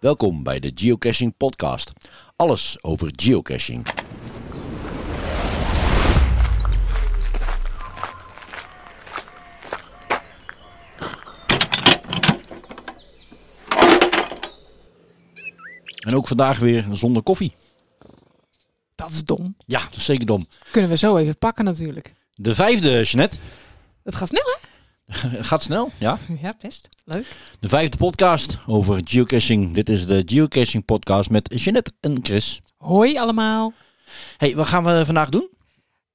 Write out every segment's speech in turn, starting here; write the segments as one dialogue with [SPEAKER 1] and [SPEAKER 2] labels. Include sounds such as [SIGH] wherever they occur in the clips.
[SPEAKER 1] Welkom bij de Geocaching Podcast. Alles over geocaching. En ook vandaag weer zonder koffie.
[SPEAKER 2] Dat is dom.
[SPEAKER 1] Ja, dat is zeker dom.
[SPEAKER 2] Kunnen we zo even pakken natuurlijk.
[SPEAKER 1] De vijfde, Jeanette.
[SPEAKER 2] Dat gaat snel, hè? [LAUGHS]
[SPEAKER 1] Gaat snel, ja.
[SPEAKER 2] Ja, best. Leuk.
[SPEAKER 1] De vijfde podcast over geocaching. Dit is de Geocaching Podcast met Jeanette en Chris.
[SPEAKER 2] Hoi allemaal.
[SPEAKER 1] Hey, wat gaan we vandaag doen?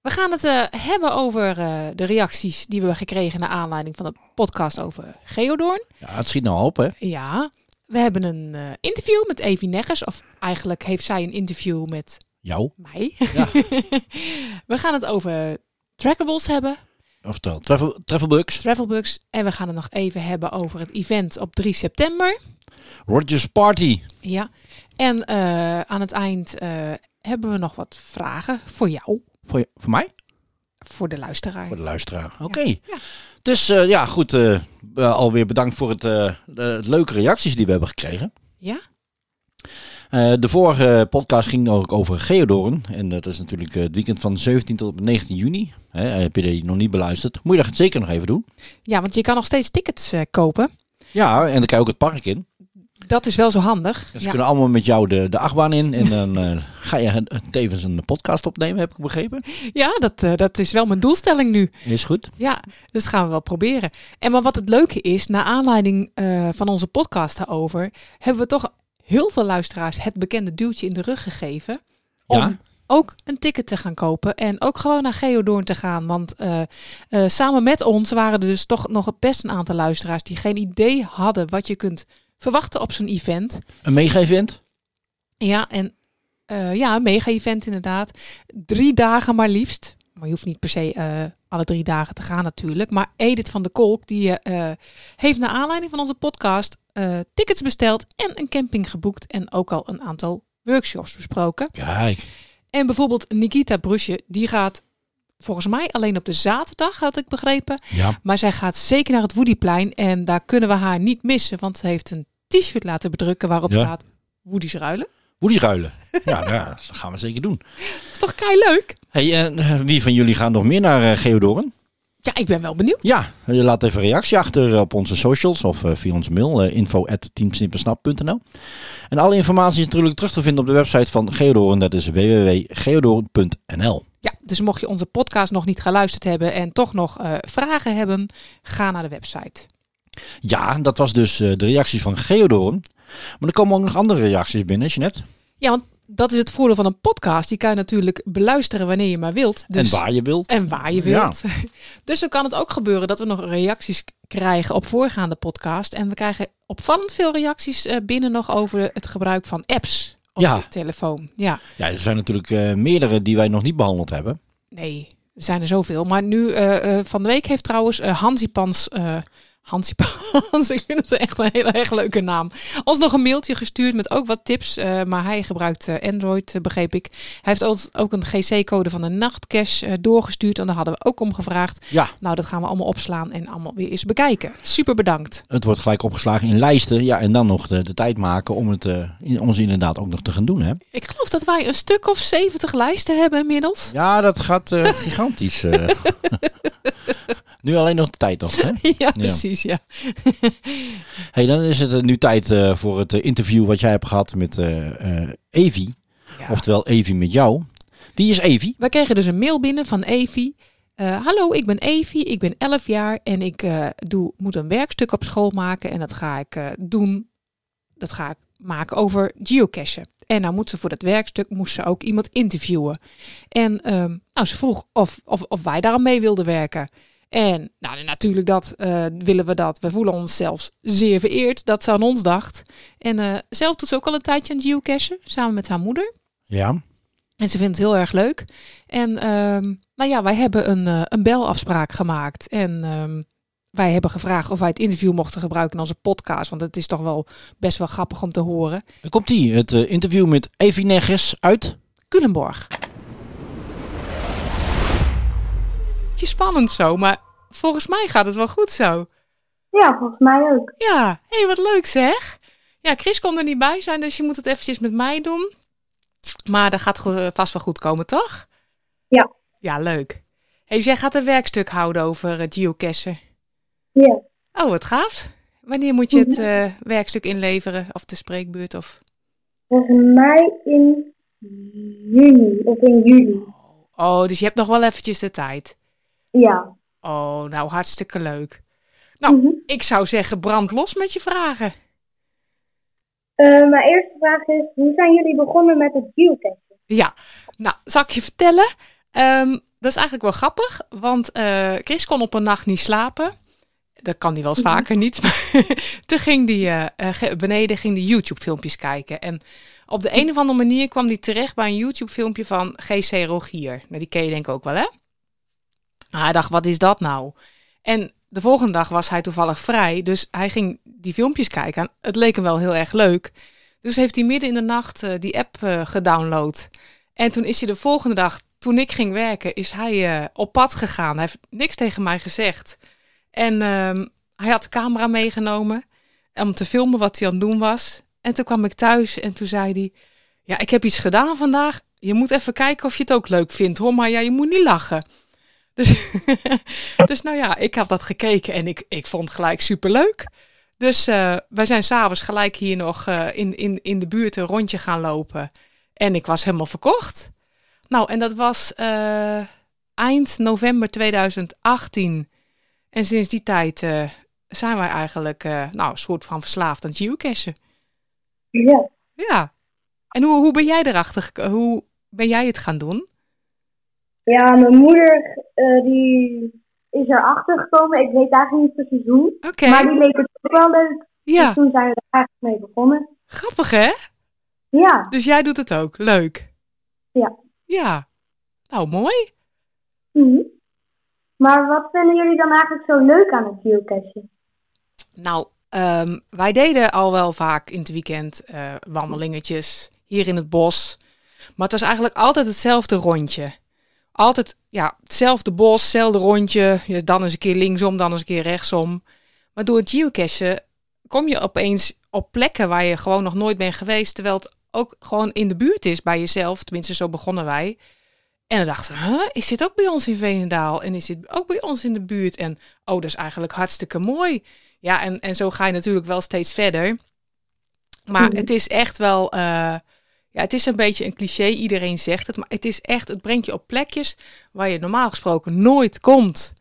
[SPEAKER 2] We gaan het eh, hebben over eh, de reacties die we hebben gekregen naar aanleiding van de podcast over Geodoorn.
[SPEAKER 1] Ja, het schiet nou op, hè?
[SPEAKER 2] Ja, we hebben een eh, interview met Evie Neggers. Of eigenlijk heeft zij een interview met
[SPEAKER 1] Jou.
[SPEAKER 2] mij.
[SPEAKER 1] Ja. [LAUGHS]
[SPEAKER 2] we gaan het over trackables hebben,
[SPEAKER 1] Oftewel, travel, travelbugs,
[SPEAKER 2] travelbugs. En we gaan het nog even hebben over het event op 3 september.
[SPEAKER 1] Rogers Party.
[SPEAKER 2] Ja, en eh, aan het eind eh, hebben we nog wat vragen voor jou,
[SPEAKER 1] Voor, je, voor mij?
[SPEAKER 2] voor de luisteraar.
[SPEAKER 1] Voor de luisteraar. Oké.
[SPEAKER 2] Ja.
[SPEAKER 1] Dus eh, ja, goed. alweer bedankt voor het, de leuke reacties die we hebben gekregen.
[SPEAKER 2] Ja?
[SPEAKER 1] Eh, de vorige podcast ging ook over Geodoren. En dat is natuurlijk eh, het weekend van 17 tot 19 juni. Hè, heb je die nog niet beluisterd? Moet je dat zeker nog even doen.
[SPEAKER 2] ja, want je kan nog steeds tickets eh, kopen.
[SPEAKER 1] Ja, en dan kan je ook het park in.
[SPEAKER 2] Dat is wel zo handig.
[SPEAKER 1] Dus ze
[SPEAKER 2] ja.
[SPEAKER 1] kunnen allemaal met jou de, de achtbaan in. En dan ga je tevens een podcast opnemen, heb ik begrepen.
[SPEAKER 2] ja, dat, dat is wel mijn doelstelling nu.
[SPEAKER 1] Is goed.
[SPEAKER 2] Ja, dus gaan we wel proberen. En maar wat het leuke is, naar aanleiding van onze podcast daarover, hebben we toch heel veel luisteraars het bekende duwtje in de rug gegeven. Om
[SPEAKER 1] Ja.
[SPEAKER 2] ook een ticket te gaan kopen en ook gewoon naar Geodoorn te gaan. Want eh, eh, samen met ons waren er dus toch nog best een aantal luisteraars die geen idee hadden wat je kunt verwachten op zo'n event.
[SPEAKER 1] Een mega-event.
[SPEAKER 2] Ja, en eh, ja, een mega-event inderdaad. Drie dagen maar liefst. Maar je hoeft niet per se alle drie dagen te gaan natuurlijk. Maar Edith van de Kolk, die heeft naar aanleiding van onze podcast eh, tickets besteld en een camping geboekt. En ook al een aantal workshops besproken.
[SPEAKER 1] Kijk.
[SPEAKER 2] En bijvoorbeeld Nikita Brusje, die gaat volgens mij alleen op de zaterdag, had ik begrepen.
[SPEAKER 1] Ja.
[SPEAKER 2] Maar zij gaat zeker naar het Woodyplein en daar kunnen we haar niet missen. Want ze heeft een t-shirt laten bedrukken waarop
[SPEAKER 1] Ja.
[SPEAKER 2] staat Woody's ruilen.
[SPEAKER 1] Woody ruilen. ja, nou ja, dat gaan we zeker doen.
[SPEAKER 2] Dat is toch kei leuk?
[SPEAKER 1] Hey, eh, wie van jullie gaan nog meer naar eh, Geodoren?
[SPEAKER 2] Ja, ik ben wel benieuwd.
[SPEAKER 1] Ja, je laat even een reactie achter op onze socials of eh, via onze mail uh, info@teamsimpersnap.nl. En alle informatie is natuurlijk terug te vinden op de website van Geodoren. Dat is www.geodoren.nl.
[SPEAKER 2] Ja, dus mocht je onze podcast nog niet geluisterd hebben en toch nog eh, vragen hebben, ga naar de website.
[SPEAKER 1] Ja, dat was dus eh, de reacties van Geodoren. Maar er komen ook nog andere reacties binnen, Jeanette.
[SPEAKER 2] Ja, want dat is het voordeel van een podcast. Die kan je natuurlijk beluisteren wanneer je maar wilt. Dus,
[SPEAKER 1] En waar je wilt.
[SPEAKER 2] en waar je wilt. [LAUGHS] Dus zo kan het ook gebeuren dat we nog reacties krijgen op voorgaande podcast. En we krijgen opvallend veel reacties eh, binnen nog over het gebruik van apps op
[SPEAKER 1] Ja.
[SPEAKER 2] je telefoon. Ja,
[SPEAKER 1] Ja, er zijn natuurlijk eh, meerdere die wij nog niet behandeld hebben.
[SPEAKER 2] nee, er zijn er zoveel. Maar nu, eh, eh, van de week heeft trouwens eh Hansipans... eh [LAUGHS] Hansipans, ik vind het echt een heel erg leuke naam. Ons nog een mailtje gestuurd met ook wat tips. eh, maar hij gebruikt eh, Android, eh, begreep ik. Hij heeft ook, ook een GC-code van een nachtcache eh, doorgestuurd. En daar hadden we ook om gevraagd.
[SPEAKER 1] Ja,
[SPEAKER 2] Nou, dat gaan we allemaal opslaan en allemaal weer eens bekijken. Super bedankt.
[SPEAKER 1] het wordt gelijk opgeslagen in lijsten. Ja, en dan nog de, de tijd maken om het in, ons inderdaad ook nog te gaan doen. Hè?
[SPEAKER 2] Ik geloof dat wij een stuk of 70 lijsten hebben inmiddels.
[SPEAKER 1] Ja, dat gaat gigantisch. [LAUGHS] nu alleen nog de tijd nog. Hè?
[SPEAKER 2] ja, precies, ja. [LAUGHS]
[SPEAKER 1] Hey, dan is het eh, nu tijd eh, voor het eh, interview wat jij hebt gehad met Evie.
[SPEAKER 2] ja.
[SPEAKER 1] Oftewel Evie met jou. Wie is Evie?
[SPEAKER 2] We kregen dus een mail binnen van Evie. Hallo, ik ben Evie, ik ben 11 jaar en ik doe, moet een werkstuk op school maken. En dat ga ik doen, dat ga ik maken over geocachen. En nou moet ze voor dat werkstuk moest ze ook iemand interviewen. En ehm, nou, ze vroeg of, of, of wij daar aan mee wilden werken. En nou, natuurlijk dat eh, willen we dat. We voelen ons zelfs zeer vereerd dat ze aan ons dacht. En eh, zelf doet ze ook al een tijdje aan geocachen, samen met haar moeder.
[SPEAKER 1] Ja.
[SPEAKER 2] En ze vindt het heel erg leuk. En nou ja, wij hebben een, eh, een belafspraak gemaakt. En ehm, wij hebben gevraagd of wij het interview mochten gebruiken in onze podcast. Want het is toch wel best wel grappig om te horen.
[SPEAKER 1] Dan komt die, het interview met Evie Negges uit.
[SPEAKER 2] Culemborg. Beetje spannend zo, maar volgens mij gaat het wel goed zo.
[SPEAKER 3] Ja, volgens mij ook.
[SPEAKER 2] Ja, hé, hey, wat leuk zeg. Ja, Chris kon er niet bij zijn, dus je moet het eventjes met mij doen. Maar dat gaat go- vast wel goed komen, toch?
[SPEAKER 3] Ja.
[SPEAKER 2] Ja, leuk. Hey, jij gaat een werkstuk houden over uh, geocachen.
[SPEAKER 3] Ja.
[SPEAKER 2] Oh, wat gaaf. Wanneer moet je het uh, werkstuk inleveren? Of de spreekbeurt? Of...
[SPEAKER 3] Volgens mij in juni of in juli.
[SPEAKER 2] Oh, dus je hebt nog wel eventjes de tijd.
[SPEAKER 3] Ja.
[SPEAKER 2] Oh, nou hartstikke leuk. Nou,
[SPEAKER 3] mm -hmm.
[SPEAKER 2] ik zou zeggen, brand los met je vragen.
[SPEAKER 3] Uh, mijn eerste vraag is, hoe zijn jullie begonnen met het geocachen?
[SPEAKER 2] Ja, nou, zal ik je vertellen? Um, dat is eigenlijk wel grappig, want uh, Chris kon op een nacht niet slapen. Dat kan hij wel eens
[SPEAKER 3] Mhm.
[SPEAKER 2] vaker niet. Maar [LAUGHS] toen ging hij uh, beneden ging die YouTube-filmpjes kijken. En op de een of andere manier kwam hij terecht bij een YouTube-filmpje van GC Rogier. Nou, die ken je denk ik ook wel, hè? Hij dacht, wat is dat nou? En de volgende dag was hij toevallig vrij, dus hij ging die filmpjes kijken. En het leek hem wel heel erg leuk. Dus heeft hij midden in de nacht uh, die app uh, gedownload. En toen is hij de volgende dag, toen ik ging werken, is hij uh, op pad gegaan. Hij heeft niks tegen mij gezegd. En uh, hij had de camera meegenomen om te filmen wat hij aan het doen was. En toen kwam ik thuis en toen zei hij, ja, ik heb iets gedaan vandaag. Je moet even kijken of je het ook leuk vindt, hoor. Maar ja, je moet niet lachen. Dus, [LAUGHS] dus nou ja, ik heb dat gekeken en ik, ik vond het gelijk superleuk. Dus uh, wij zijn s'avonds gelijk hier nog uh, in, in, in de buurt een rondje gaan lopen. En ik was helemaal verkocht. Nou, en dat was uh, eind november 2018. En sinds die tijd zijn wij eigenlijk nou, een soort van verslaafd aan geocachen.
[SPEAKER 3] Ja.
[SPEAKER 2] Ja. En hoe, hoe ben jij erachter Hoe ben jij het gaan doen?
[SPEAKER 3] Ja, mijn moeder uh, die is erachter gekomen. Ik weet eigenlijk niet precies hoe.
[SPEAKER 2] Okay.
[SPEAKER 3] Maar die leek het ook wel leuk.
[SPEAKER 2] Ja.
[SPEAKER 3] Dus toen zijn we er eigenlijk mee begonnen.
[SPEAKER 2] Grappig hè?
[SPEAKER 3] Ja.
[SPEAKER 2] Dus jij doet het ook. Leuk.
[SPEAKER 3] Ja.
[SPEAKER 2] Ja. Nou, mooi.
[SPEAKER 3] Mm -hmm. Maar wat vinden jullie dan eigenlijk zo leuk aan het geocachen?
[SPEAKER 2] Nou, um, wij deden al wel vaak in het weekend uh, wandelingetjes hier in het bos. Maar het was eigenlijk altijd hetzelfde rondje altijd ja, hetzelfde bos, hetzelfde rondje. Dan eens een keer linksom, dan eens een keer rechtsom. Maar door het geocachen kom je opeens op plekken waar je gewoon nog nooit bent geweest. Terwijl het ook gewoon in de buurt is bij jezelf. Tenminste, zo begonnen wij. En dan dachten we, huh, is dit ook bij ons in Veenendaal? En is dit ook bij ons in de buurt? En oh, dat is eigenlijk hartstikke mooi. Ja, en, en zo ga je natuurlijk wel steeds verder. Maar mm. het is echt wel... Uh, ja, het is een beetje een cliché, iedereen zegt het, maar het is echt, het brengt je op plekjes waar je normaal gesproken nooit komt.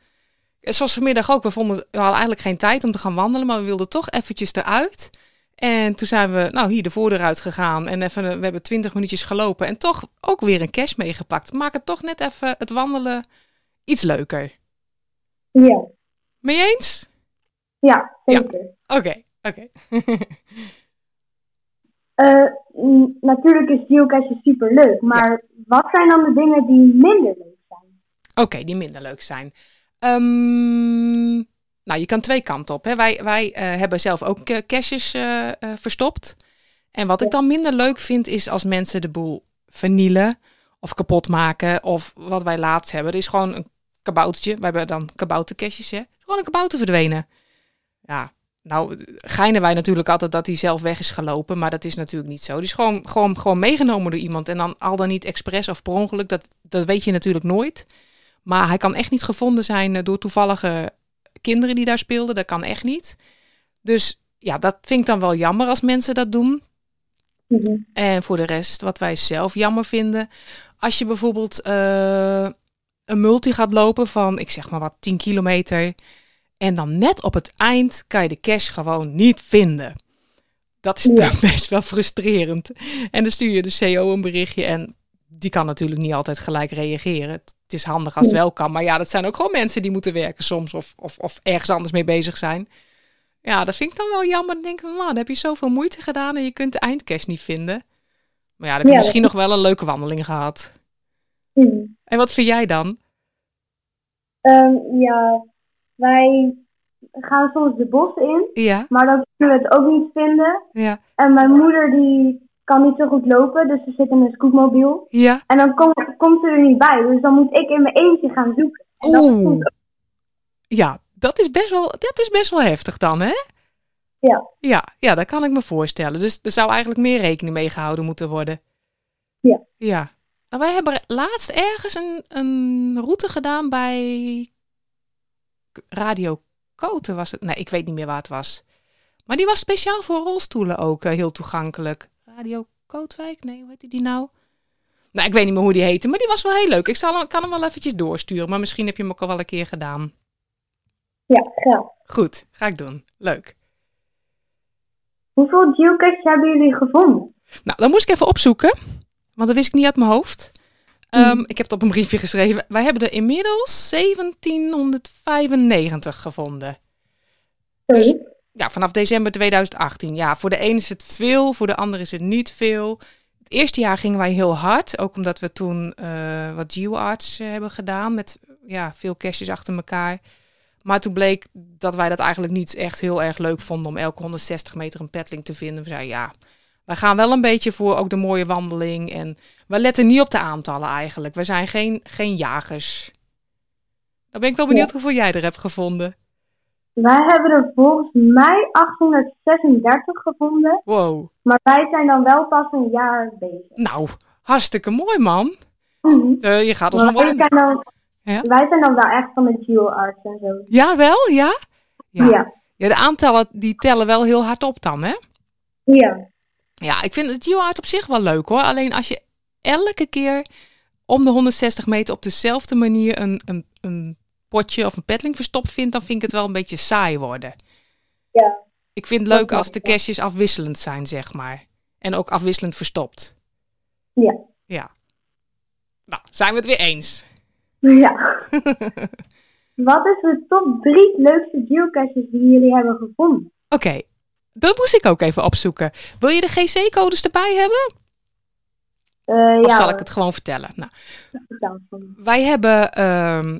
[SPEAKER 2] Zoals vanmiddag ook, we vonden, we hadden eigenlijk geen tijd om te gaan wandelen, maar we wilden toch eventjes eruit. En toen zijn we, nou, hier de voordeur uit gegaan en even, we hebben twintig minuutjes gelopen en toch ook weer een cash meegepakt. Maak het toch net even het wandelen iets leuker.
[SPEAKER 3] Ja.
[SPEAKER 2] Mee eens?
[SPEAKER 3] Ja, zeker.
[SPEAKER 2] Oké, oké. Okay, [LAUGHS] okay.
[SPEAKER 3] Uh, natuurlijk is geocachen super leuk, maar ja. wat zijn dan de dingen die minder leuk zijn?
[SPEAKER 2] Oké, okay, die minder leuk zijn. Um, nou, je kan twee kanten op. Hè. Wij, wij uh, hebben zelf ook uh, caches verstopt. En wat ik dan minder leuk vind, is als mensen de boel vernielen of kapot maken. Of wat wij laatst hebben. Er is gewoon een kaboutertje. We hebben dan kaboutercaches, hè. Gewoon een kabouter verdwenen. Ja, nou, geinen wij natuurlijk altijd dat hij zelf weg is gelopen, maar dat is natuurlijk niet zo. Die is gewoon, gewoon, gewoon meegenomen door iemand en dan al dan niet expres of per ongeluk, dat, dat weet je natuurlijk nooit. Maar hij kan echt niet gevonden zijn door toevallige kinderen die daar speelden, dat kan echt niet. Dus ja, dat vind ik dan wel jammer als mensen dat doen.
[SPEAKER 3] Mm -hmm.
[SPEAKER 2] En voor de rest, wat wij zelf jammer vinden, als je bijvoorbeeld uh, een multi gaat lopen van, ik zeg maar wat, 10 kilometer... En dan net op het eind kan je de cash gewoon niet vinden. Dat is ja. [LAUGHS] best wel frustrerend. En dan stuur je de CO een berichtje en die kan natuurlijk niet altijd gelijk reageren. Het is handig als het wel kan. Maar ja, dat zijn ook gewoon mensen die moeten werken soms of, of, of ergens anders mee bezig zijn. Ja, dat vind ik dan wel jammer. Dan denk ik, man, heb je zoveel moeite gedaan en je kunt de eindcash niet vinden. Maar ja, dan heb je ja, misschien nog wel een leuke wandeling gehad.
[SPEAKER 3] Mm.
[SPEAKER 2] En wat vind jij dan?
[SPEAKER 3] Um, ja, wij gaan soms de bos in,
[SPEAKER 2] ja.
[SPEAKER 3] maar dan kunnen we het ook niet vinden.
[SPEAKER 2] Ja.
[SPEAKER 3] En mijn moeder die kan niet zo goed lopen, dus ze zit in een scootmobiel.
[SPEAKER 2] Ja.
[SPEAKER 3] En dan kom, komt ze er niet bij, dus dan moet ik in mijn eentje gaan zoeken. En dat
[SPEAKER 2] Oeh. Ja, dat is, best wel, dat is best wel heftig dan, hè?
[SPEAKER 3] Ja.
[SPEAKER 2] Ja, ja, dat kan ik me voorstellen. Dus er zou eigenlijk meer rekening mee gehouden moeten worden.
[SPEAKER 3] Ja.
[SPEAKER 2] Ja. Nou, wij hebben laatst ergens een, een route gedaan bij Radio Koten was het. Nee, ik weet niet meer waar het was. Maar die was speciaal voor rolstoelen ook eh, heel toegankelijk. Radio Kootwijk? Nee, hoe heet die nou? Nou, ik weet niet meer hoe die heette, maar die was wel heel leuk. Ik zal, hem- kan hem wel eventjes doorsturen, maar misschien heb je hem ook al wel een keer gedaan.
[SPEAKER 3] Ja, graag.
[SPEAKER 2] Goed, ga ik doen. Leuk.
[SPEAKER 3] Hoeveel geocaches hebben jullie gevonden?
[SPEAKER 2] Nou, dan moest ik even opzoeken, want dat wist ik niet uit mijn hoofd. Ehm, Ik heb het op een briefje geschreven. Wij hebben er inmiddels 1795 gevonden. Dus-. Ja, vanaf december 2018. Ja, voor de een is het veel, voor de ander is het niet veel. Het eerste jaar gingen wij heel hard, ook omdat we toen eh, wat geoarts eh, hebben gedaan met ja, veel caches achter elkaar. Maar toen bleek dat wij dat eigenlijk niet echt heel erg leuk vonden om elke 160 meter een petling te vinden. We zeiden ja, wij gaan wel een beetje voor ook de mooie wandeling en we letten niet op de aantallen eigenlijk. We zijn geen, geen jagers. Dan ben ik wel benieuwd hoeveel jij er hebt gevonden.
[SPEAKER 3] Wij hebben er volgens mij 836 gevonden.
[SPEAKER 2] Wow.
[SPEAKER 3] Maar wij zijn dan wel pas een jaar bezig.
[SPEAKER 2] Nou, hartstikke mooi man. Eh, je gaat ons nog wel
[SPEAKER 3] wij, zijn dan,
[SPEAKER 2] Ja?
[SPEAKER 3] wij zijn dan wel echt van de geoarts en zo.
[SPEAKER 2] Ja, wel? Ja?
[SPEAKER 3] Ja.
[SPEAKER 2] Ja. Ja, de aantallen die tellen wel heel hard op dan, hè?
[SPEAKER 3] Ja.
[SPEAKER 2] Ja, ik vind het geoart op zich wel leuk hoor. Alleen als je elke keer om de 160 meter op dezelfde manier een, een, een potje of een petling verstopt vindt, dan vind ik het wel een beetje saai worden.
[SPEAKER 3] Ja.
[SPEAKER 2] Ik vind het leuk als de caches afwisselend zijn, zeg maar. En ook afwisselend verstopt.
[SPEAKER 3] Ja.
[SPEAKER 2] Ja. Nou, zijn we het weer eens?
[SPEAKER 3] Ja. [LAUGHS] Wat is de top 3 leukste geocaches die jullie hebben gevonden?
[SPEAKER 2] Oké, dat moest ik ook even opzoeken. Wil je de GC-codes erbij hebben?
[SPEAKER 3] Eh,
[SPEAKER 2] Of
[SPEAKER 3] ja,
[SPEAKER 2] zal ik het gewoon vertellen? Nou, wij hebben ehm,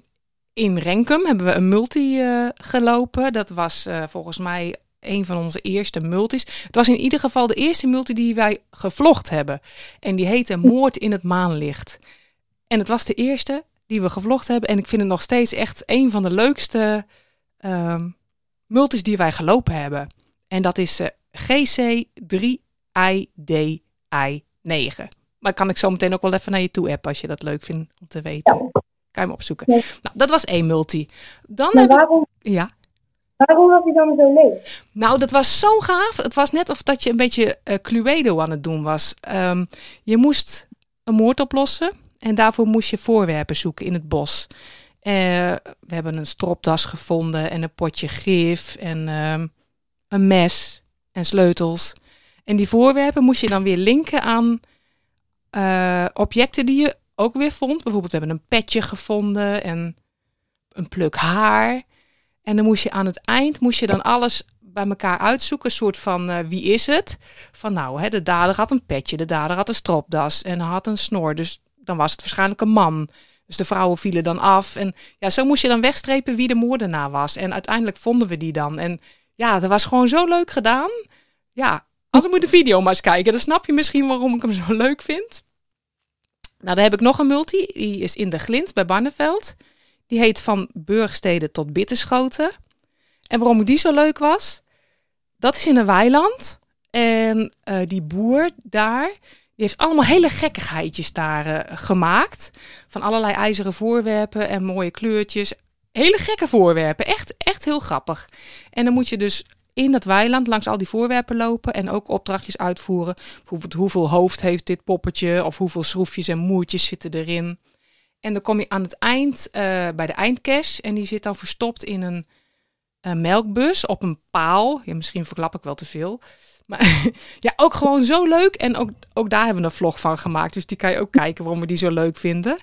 [SPEAKER 2] in Renkum hebben we een multi eh, gelopen. Dat was eh, volgens mij een van onze eerste multis. Het was in ieder geval de eerste multi die wij gevlogd hebben. En die heette Moord in het maanlicht. En het was de eerste die we gevlogd hebben. En ik vind het nog steeds echt een van de leukste ehm multis die wij gelopen hebben. En dat is eh, GC3IDI9. Maar kan ik zo meteen ook wel even naar je toe appen als je dat leuk vindt om te weten. Kan je hem opzoeken.
[SPEAKER 3] Ja.
[SPEAKER 2] Nou, dat was één multi. Dan
[SPEAKER 3] Maar
[SPEAKER 2] heb ik,
[SPEAKER 3] waarom,
[SPEAKER 2] ja.
[SPEAKER 3] waarom was hij dan zo leuk?
[SPEAKER 2] Nou, dat was zo gaaf. Het was net of dat je een beetje eh, Cluedo aan het doen was. Ehm, je moest een moord oplossen en daarvoor moest je voorwerpen zoeken in het bos. Eh, we hebben een stropdas gevonden en een potje gif en ehm, een mes en sleutels. En die voorwerpen moest je dan weer linken aan eh, objecten die je ook weer vond. Bijvoorbeeld, we hebben een petje gevonden en een pluk haar. En dan moest je aan het eind moest je dan alles bij elkaar uitzoeken. Een soort van eh, wie is het? Van nou, hè, de dader had een petje, de dader had een stropdas en had een snor. Dus dan was het waarschijnlijk een man. Dus de vrouwen vielen dan af. En ja, zo moest je dan wegstrepen wie de moordenaar was. En uiteindelijk vonden we die dan. En ja, dat was gewoon zo leuk gedaan. Ja, als moet de video maar eens kijken. Dan snap je misschien waarom ik hem zo leuk vind. Nou, dan heb ik nog een multi. Die is in de Glint bij Barneveld. Die heet Van Burgstede tot Bitterschoten. En waarom ik die zo leuk was, dat is in een weiland. En eh, die boer daar, die heeft allemaal hele gekkigheidjes daar eh, gemaakt. Van allerlei ijzeren voorwerpen en mooie kleurtjes. Hele gekke voorwerpen, echt, echt heel grappig. En dan moet je dus in dat weiland langs al die voorwerpen lopen en ook opdrachtjes uitvoeren. Hoeveel hoofd heeft dit poppetje of hoeveel schroefjes en moertjes zitten erin. En dan kom je aan het eind eh, bij de eindcache en die zit dan verstopt in een, een melkbus op een paal. Ja, misschien verklap ik wel te veel. Maar [LAUGHS] ja, ook gewoon zo leuk. En ook, ook daar hebben we een vlog van gemaakt. Dus die kan je ook kijken waarom we die zo leuk vinden.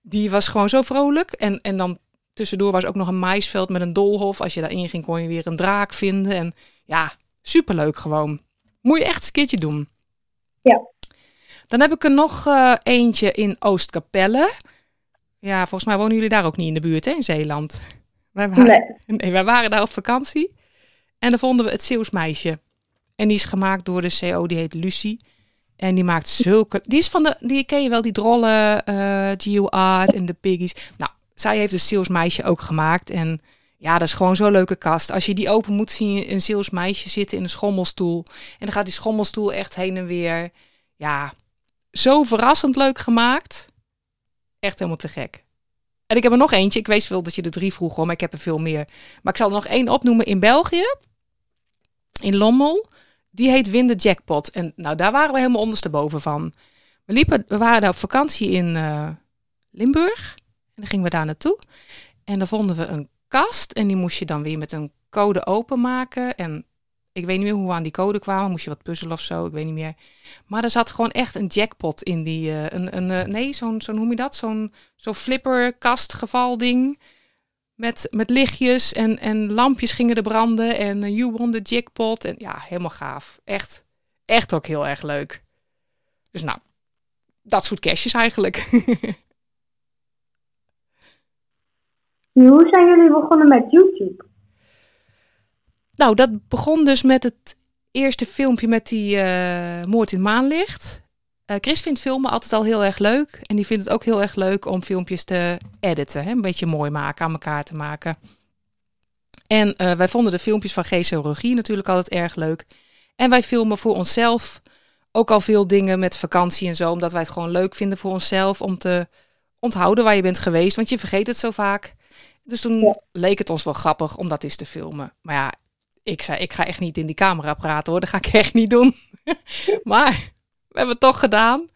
[SPEAKER 2] Die was gewoon zo vrolijk. En, en dan tussendoor was ook nog een maisveld met een doolhof. Als je daarin ging, kon je weer een draak vinden. En ja, superleuk gewoon. Moet je echt eens een keertje doen.
[SPEAKER 3] Ja.
[SPEAKER 2] Dan heb ik er nog eh, eentje in Oostkapelle. Ja, volgens mij wonen jullie daar ook niet in de buurt, hè, in Zeeland. Wij waren,
[SPEAKER 3] Nee. [LAUGHS]
[SPEAKER 2] nee, wij waren daar op vakantie. En dan vonden we het Zeeuws meisje. En die is gemaakt door de CO, die heet Lucie. En die maakt zulke... Die is van de... Die ken je wel, die drolle eh Geo Art en de piggies. Nou, zij heeft het Zeeuws meisje ook gemaakt. En Ja, dat is gewoon zo'n leuke kast. Als je die open moet, zie je een Zeeuws meisje zitten in een schommelstoel. En dan gaat die schommelstoel echt heen en weer. Ja, zo verrassend leuk gemaakt. Echt helemaal te gek. En ik heb er nog eentje. Ik weet wel dat je er drie vroeg hoor, maar ik heb er veel meer. Maar ik zal er nog één opnoemen in België. In Lommel. Die heet Win de Jackpot. En nou, daar waren we helemaal ondersteboven van. We, liepen, we waren daar op vakantie in uh, Limburg. En dan gingen we daar naartoe. En dan vonden we een kast. En die moest je dan weer met een code openmaken. En ik weet niet meer hoe we aan die code kwamen. Moest je wat puzzelen of zo, ik weet niet meer. Maar er zat gewoon echt een jackpot in die... Uh, een, een, uh, nee, zo'n, zo noem je dat? Zo'n zo'n flipperkastgeval ding. Met, met lichtjes en, en lampjes gingen er branden. En uh, you won the jackpot. En ja, helemaal gaaf. Echt, echt ook heel erg leuk. Dus nou, dat soort cashjes eigenlijk. [LAUGHS]
[SPEAKER 3] Hoe zijn jullie begonnen met YouTube?
[SPEAKER 2] Nou, dat begon dus met het eerste filmpje met die uh, moord in maanlicht. Uh, Chris vindt filmen altijd al heel erg leuk. En die vindt het ook heel erg leuk om filmpjes te editen. Hè? Een beetje mooi maken, aan elkaar te maken. En uh, wij vonden de filmpjes van geologie natuurlijk altijd erg leuk. En wij filmen voor onszelf ook al veel dingen met vakantie en zo. Omdat wij het gewoon leuk vinden voor onszelf om te onthouden waar je bent geweest. Want je vergeet het zo vaak. Dus toen ja. leek het ons wel grappig om dat eens te filmen. Maar ja, ik zei, ik ga echt niet in die camera praten hoor. Dat ga ik echt niet doen. [LAUGHS] maar we hebben het toch gedaan.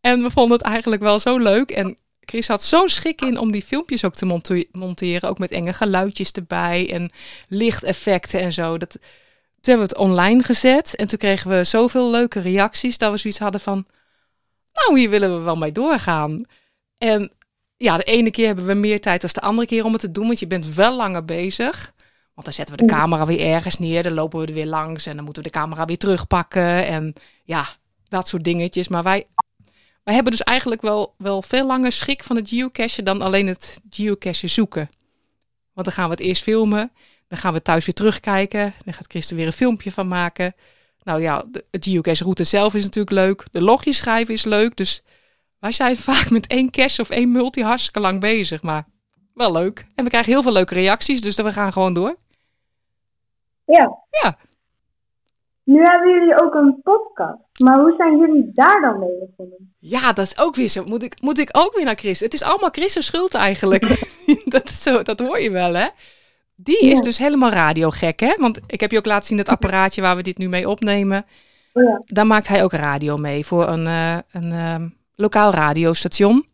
[SPEAKER 2] En we vonden het eigenlijk wel zo leuk. En Chris had zo'n schik in om die filmpjes ook te monteren. Ook met enge geluidjes erbij en lichteffecten en zo. Dat, toen hebben we het online gezet. En toen kregen we zoveel leuke reacties dat we zoiets hadden van... Nou, hier willen we wel mee doorgaan. En ja, de ene keer hebben we meer tijd dan de andere keer om het te doen. Want je bent wel langer bezig. Want dan zetten we de camera weer ergens neer. Dan lopen we er weer langs. En dan moeten we de camera weer terugpakken. En ja, dat soort dingetjes. Maar wij, wij hebben dus eigenlijk wel, wel veel langer schik van het geocachen dan alleen het geocachen zoeken. Want dan gaan we het eerst filmen. Dan gaan we thuis weer terugkijken. Dan gaat Christen weer een filmpje van maken. Nou ja, de, het geocache route zelf is natuurlijk leuk. De logjes schrijven is leuk. Dus wij zijn vaak met één cache of één multi hartstikke lang bezig. Maar wel leuk. En we krijgen heel veel leuke reacties. Dus we gaan gewoon door.
[SPEAKER 3] Ja.
[SPEAKER 2] Ja.
[SPEAKER 3] Nu hebben jullie ook een podcast. Maar hoe zijn jullie daar dan mee begonnen?
[SPEAKER 2] Ja, dat is ook weer zo. Moet ik, moet ik ook weer naar Chris? Het is allemaal Chris' schuld eigenlijk. [LAUGHS] dat, is zo, dat hoor je wel, hè? Die is dus helemaal radiogek, hè? Want ik heb je ook laten zien het apparaatje waar we dit nu mee opnemen.
[SPEAKER 3] Oh ja.
[SPEAKER 2] Daar maakt hij ook radio mee voor een, eh, een ehm, lokaal radiostation.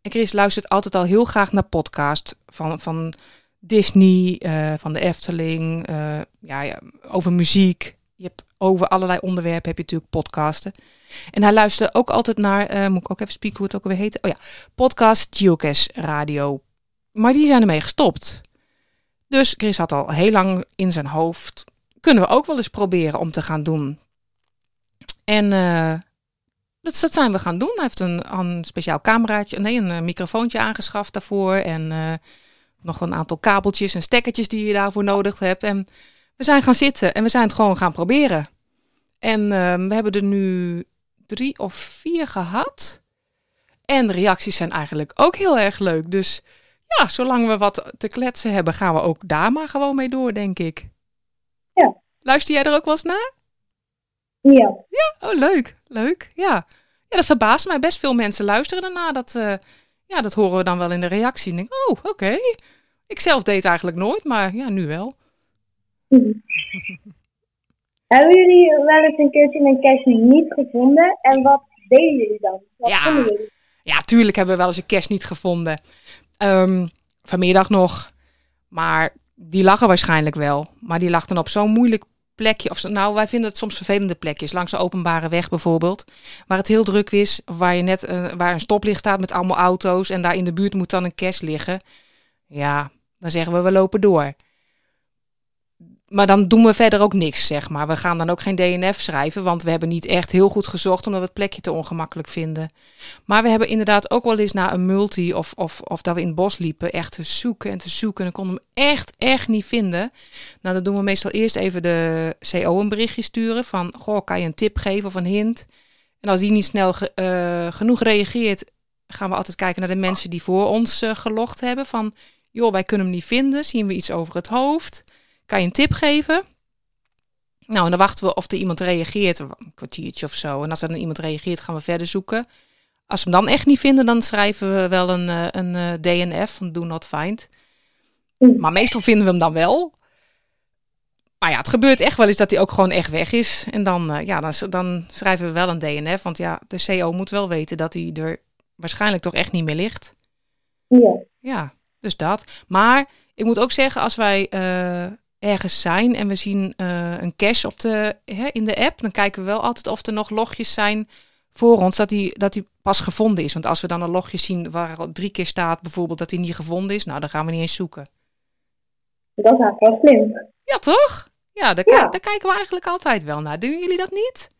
[SPEAKER 2] En Chris luistert altijd al heel graag naar podcast van, van Disney, eh, van de Efteling, eh, ja, ja, over muziek. Je hebt over allerlei onderwerpen heb je natuurlijk podcasten. En hij luisterde ook altijd naar, eh, moet ik ook even spieken hoe het ook alweer heet? Oh ja, podcast Geocache Radio. Maar die zijn ermee gestopt. Dus Chris had al heel lang in zijn hoofd, kunnen we ook wel eens proberen om te gaan doen. En dat, dat zijn we gaan doen. Hij heeft een, een speciaal cameraatje, nee, een eh, microfoontje aangeschaft daarvoor. En eh, nog een aantal kabeltjes en stekkertjes die je daarvoor nodig hebt. En we zijn gaan zitten en we zijn het gewoon gaan proberen. En eh, we hebben er nu drie of vier gehad. En de reacties zijn eigenlijk ook heel erg leuk. Dus ja, zolang we wat te kletsen hebben, gaan we ook daar maar gewoon mee door, denk ik.
[SPEAKER 3] Ja.
[SPEAKER 2] Luister jij er ook wel eens naar?
[SPEAKER 3] Ja.
[SPEAKER 2] Oh, leuk. Leuk, ja. Ja, dat verbaast mij. Best veel mensen luisteren daarna. Dat, eh, ja, dat horen we dan wel in de reactie. En denk, oh, oké. Ik zelf deed eigenlijk nooit, maar ja, nu wel. [LAUGHS]
[SPEAKER 3] Hebben jullie wel eens een keertje een cache niet gevonden? En wat deden jullie dan? Wat
[SPEAKER 2] Ja.
[SPEAKER 3] jullie?
[SPEAKER 2] Ja, tuurlijk hebben we wel eens een kerst niet gevonden. Ehm, vanmiddag nog. Maar die lag er waarschijnlijk wel. Maar die lag dan op zo'n moeilijk plekje. Of, nou, wij vinden het soms vervelende plekjes. Langs de openbare weg bijvoorbeeld. Waar het heel druk is. Waar, je net, eh, waar een stoplicht staat met allemaal auto's. En daar in de buurt moet dan een kerst liggen. Ja, dan zeggen we, we lopen door. Maar dan doen we verder ook niks, zeg maar. We gaan dan ook geen DNF schrijven, want we hebben niet echt heel goed gezocht omdat we het plekje te ongemakkelijk vinden. Maar we hebben inderdaad ook wel eens naar een multi of, of, of dat we in het bos liepen, echt te zoeken en te zoeken. En konden hem echt, echt niet vinden. Nou, dan doen we meestal eerst even de CO een berichtje sturen van, goh, kan je een tip geven of een hint? En als die niet snel eh, genoeg reageert, gaan we altijd kijken naar de mensen die voor ons eh, gelogd hebben. Van, joh, wij kunnen hem niet vinden. Zien we iets over het hoofd? Kan je een tip geven? Nou, en dan wachten we of er iemand reageert, een kwartiertje of zo. En als er dan iemand reageert, gaan we verder zoeken. Als we hem dan echt niet vinden, dan schrijven we wel een, eh, een, eh, DNF van Do Not Find. Maar meestal vinden we hem dan wel. Maar ja, het gebeurt echt wel eens dat hij ook gewoon echt weg is. En dan, eh, ja, dan, dan schrijven we wel een DNF. Want ja, de CO moet wel weten dat hij er waarschijnlijk toch echt niet meer ligt.
[SPEAKER 3] Ja.
[SPEAKER 2] Ja, dus dat. Maar ik moet ook zeggen, als wij ergens zijn en we zien eh, een cache op de, hè, in de app, dan kijken we wel altijd of er nog logjes zijn voor ons dat die, dat die pas gevonden is. Want als we dan een logje zien waar al drie keer staat bijvoorbeeld dat hij niet gevonden is, nou dan gaan we niet eens zoeken.
[SPEAKER 3] Dat is eigenlijk wel slim.
[SPEAKER 2] Ja, toch? Ja, daar,
[SPEAKER 3] Ja.
[SPEAKER 2] ki- daar kijken we eigenlijk altijd wel naar. Doen jullie dat niet?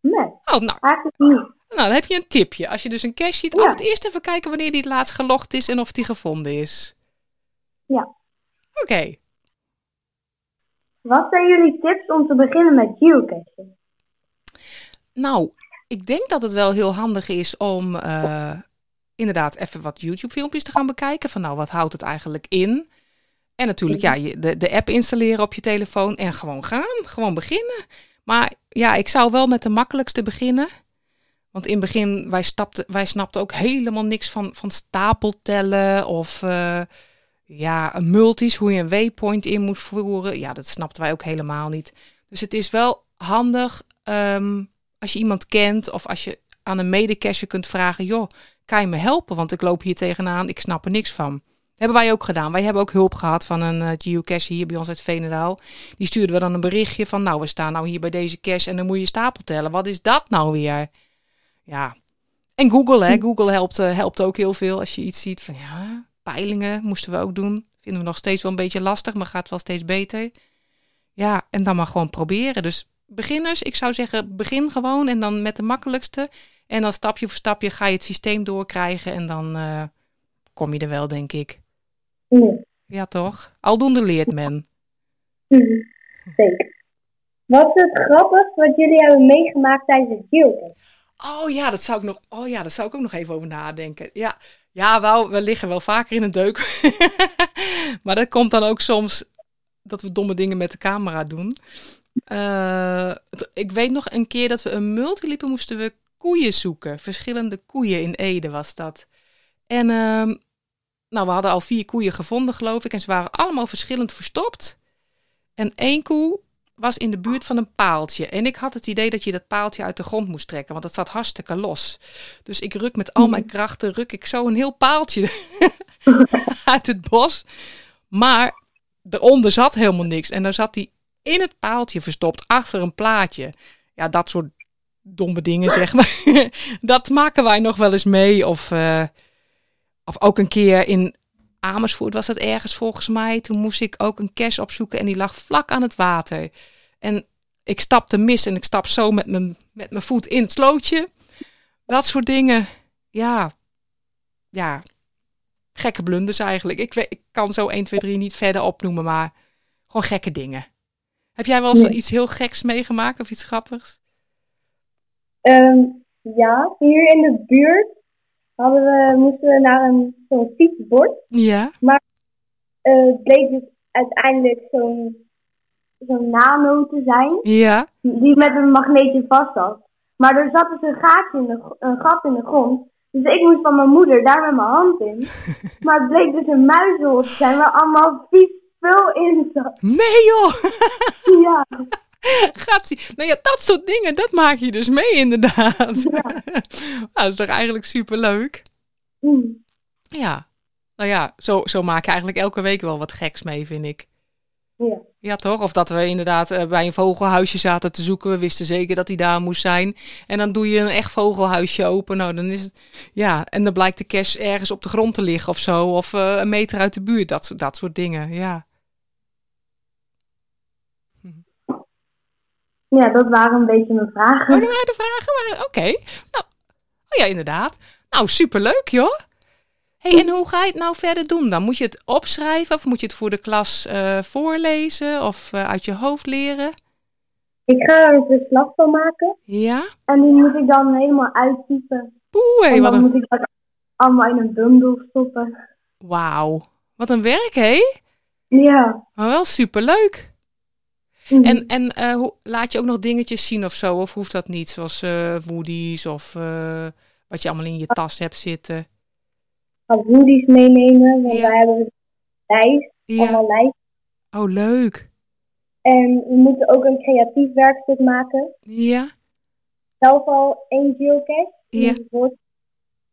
[SPEAKER 3] Nee,
[SPEAKER 2] Oh, nou,
[SPEAKER 3] eigenlijk niet.
[SPEAKER 2] nou, dan heb je een tipje. Als je dus een cache ziet,
[SPEAKER 3] Ja.
[SPEAKER 2] altijd eerst even kijken wanneer die het laatst gelogd is en of die gevonden is.
[SPEAKER 3] Ja.
[SPEAKER 2] Oké.
[SPEAKER 3] Wat zijn jullie tips om te beginnen met geocachen?
[SPEAKER 2] Nou, ik denk dat het wel heel handig is om eh, inderdaad even wat YouTube-filmpjes te gaan bekijken. Van nou, wat houdt het eigenlijk in? En natuurlijk, ja, je, de, de app installeren op je telefoon en gewoon gaan. Gewoon beginnen. Maar ja, ik zou wel met de makkelijkste beginnen. Want in het begin, wij, stapten, wij snapten ook helemaal niks van, van stapeltellen of eh, ja, een multis, hoe je een waypoint in moet voeren. Ja, dat snapten wij ook helemaal niet. Dus het is wel handig ehm, als je iemand kent of als je aan een medecacher kunt vragen, joh, kan je me helpen? Want ik loop hier tegenaan, ik snap er niks van. Hebben wij ook gedaan. Wij hebben ook hulp gehad van een eh, geocacher hier bij ons uit Veenendaal. Die stuurde we dan een berichtje van, nou, we staan nou hier bij deze cache en dan moet je stapel tellen. Wat is dat nou weer? Ja. En Google, hè. Google helpt, eh, helpt ook heel veel als je iets ziet van, ja, peilingen moesten we ook doen. Vinden we nog steeds wel een beetje lastig, maar gaat wel steeds beter. Ja, en dan maar gewoon proberen. Dus beginners, ik zou zeggen, begin gewoon en dan met de makkelijkste. En dan stapje voor stapje ga je het systeem doorkrijgen en dan eh, kom je er wel, denk ik.
[SPEAKER 3] Nee.
[SPEAKER 2] Ja, toch? Aldoende leert men. [LAUGHS]
[SPEAKER 3] Zeker. Wat is het grappigst wat jullie hebben meegemaakt tijdens het geocachen?
[SPEAKER 2] Oh ja, dat zou ik nog. Oh ja, dat zou ik ook nog even over nadenken. Ja, ja wel, we liggen wel vaker in een deuk. [LAUGHS] maar dat komt dan ook soms dat we domme dingen met de camera doen. Eh, ik weet nog een keer dat we een multiliepen moesten we koeien zoeken. Verschillende koeien in Ede was dat. En ehm, nou, we hadden al vier koeien gevonden, geloof ik. En ze waren allemaal verschillend verstopt. En één koe was in de buurt van een paaltje. En ik had het idee dat je dat paaltje uit de grond moest trekken, want het zat hartstikke los. Dus ik ruk met al mijn krachten, ruk ik zo een heel paaltje [LAUGHS] uit het bos. Maar eronder zat helemaal niks. En dan zat hij in het paaltje verstopt, achter een plaatje. Ja, dat soort domme dingen, zeg maar. [LAUGHS] dat maken wij nog wel eens mee. Of, eh, of ook een keer in Amersfoort was dat ergens volgens mij. Toen moest ik ook een cache opzoeken en die lag vlak aan het water. En ik stapte mis en ik stap zo met mijn, met mijn voet in het slootje. Dat soort dingen. Ja, ja. Gekke blunders eigenlijk. Ik, weet, ik kan zo 1, 2, 3 niet verder opnoemen, maar gewoon gekke dingen. Heb jij wel eens
[SPEAKER 3] Nee.
[SPEAKER 2] iets heel geks meegemaakt of iets grappigs?
[SPEAKER 3] Ehm, ja, hier in de buurt hadden we, moesten we naar een zo'n fietsbord.
[SPEAKER 2] Ja.
[SPEAKER 3] Eh, het bleek dus uiteindelijk zo'n zo'n nano te zijn,
[SPEAKER 2] Ja.
[SPEAKER 3] die met een magneetje vast zat. Maar er zat dus een, gaatje in de, een gat in de grond. Dus ik moest van mijn moeder daar met mijn hand in. [LAUGHS] Maar het bleek dus een muizenhol te zijn waar allemaal vies spul in zat.
[SPEAKER 2] Nee joh!
[SPEAKER 3] Ja, [LAUGHS] [LAUGHS]
[SPEAKER 2] Gaat zien. Nou ja, dat soort dingen, dat maak je dus mee inderdaad.
[SPEAKER 3] Ja.
[SPEAKER 2] Nou, [LAUGHS] dat is toch eigenlijk superleuk?
[SPEAKER 3] Mm.
[SPEAKER 2] Ja. Nou ja, zo, zo maak je eigenlijk elke week wel wat geks mee, vind ik.
[SPEAKER 3] ja.
[SPEAKER 2] Ja, toch? Of dat we inderdaad eh, bij een vogelhuisje zaten te zoeken. We wisten zeker dat hij daar moest zijn. En dan doe je een echt vogelhuisje open. Nou, dan is het... Ja, en dan blijkt de cash ergens op de grond te liggen of zo. Of eh, een meter uit de buurt. Dat, dat soort dingen, ja.
[SPEAKER 3] Ja, dat waren een beetje mijn vragen.
[SPEAKER 2] Oh, dat waren de vragen? Oké. Nou, oh ja, inderdaad. Nou, superleuk, joh. hey, en hoe ga je het nou verder doen dan? Moet je het opschrijven of moet je het voor de klas eh, voorlezen of eh, uit je hoofd leren?
[SPEAKER 3] Ik ga er een verslag van maken.
[SPEAKER 2] Ja?
[SPEAKER 3] En die moet ik dan helemaal uittypen.
[SPEAKER 2] Poeh, hé,
[SPEAKER 3] en
[SPEAKER 2] wat
[SPEAKER 3] dan
[SPEAKER 2] een...
[SPEAKER 3] moet ik dat allemaal in een bundel stoppen.
[SPEAKER 2] Wauw. Wat een werk, hé?
[SPEAKER 3] Ja.
[SPEAKER 2] Maar wel superleuk.
[SPEAKER 3] Mhm.
[SPEAKER 2] En, en eh, hoe, laat je ook nog dingetjes zien of zo? Of hoeft dat niet? Zoals eh woodies of eh, wat je allemaal in je tas hebt zitten.
[SPEAKER 3] Ga woodies meenemen, want
[SPEAKER 2] Ja.
[SPEAKER 3] wij hebben een lijst,
[SPEAKER 2] Ja.
[SPEAKER 3] allemaal lijst.
[SPEAKER 2] Oh, leuk.
[SPEAKER 3] En we moeten ook een creatief werkstuk maken.
[SPEAKER 2] Ja.
[SPEAKER 3] Zelf al één geocache.
[SPEAKER 2] Ja.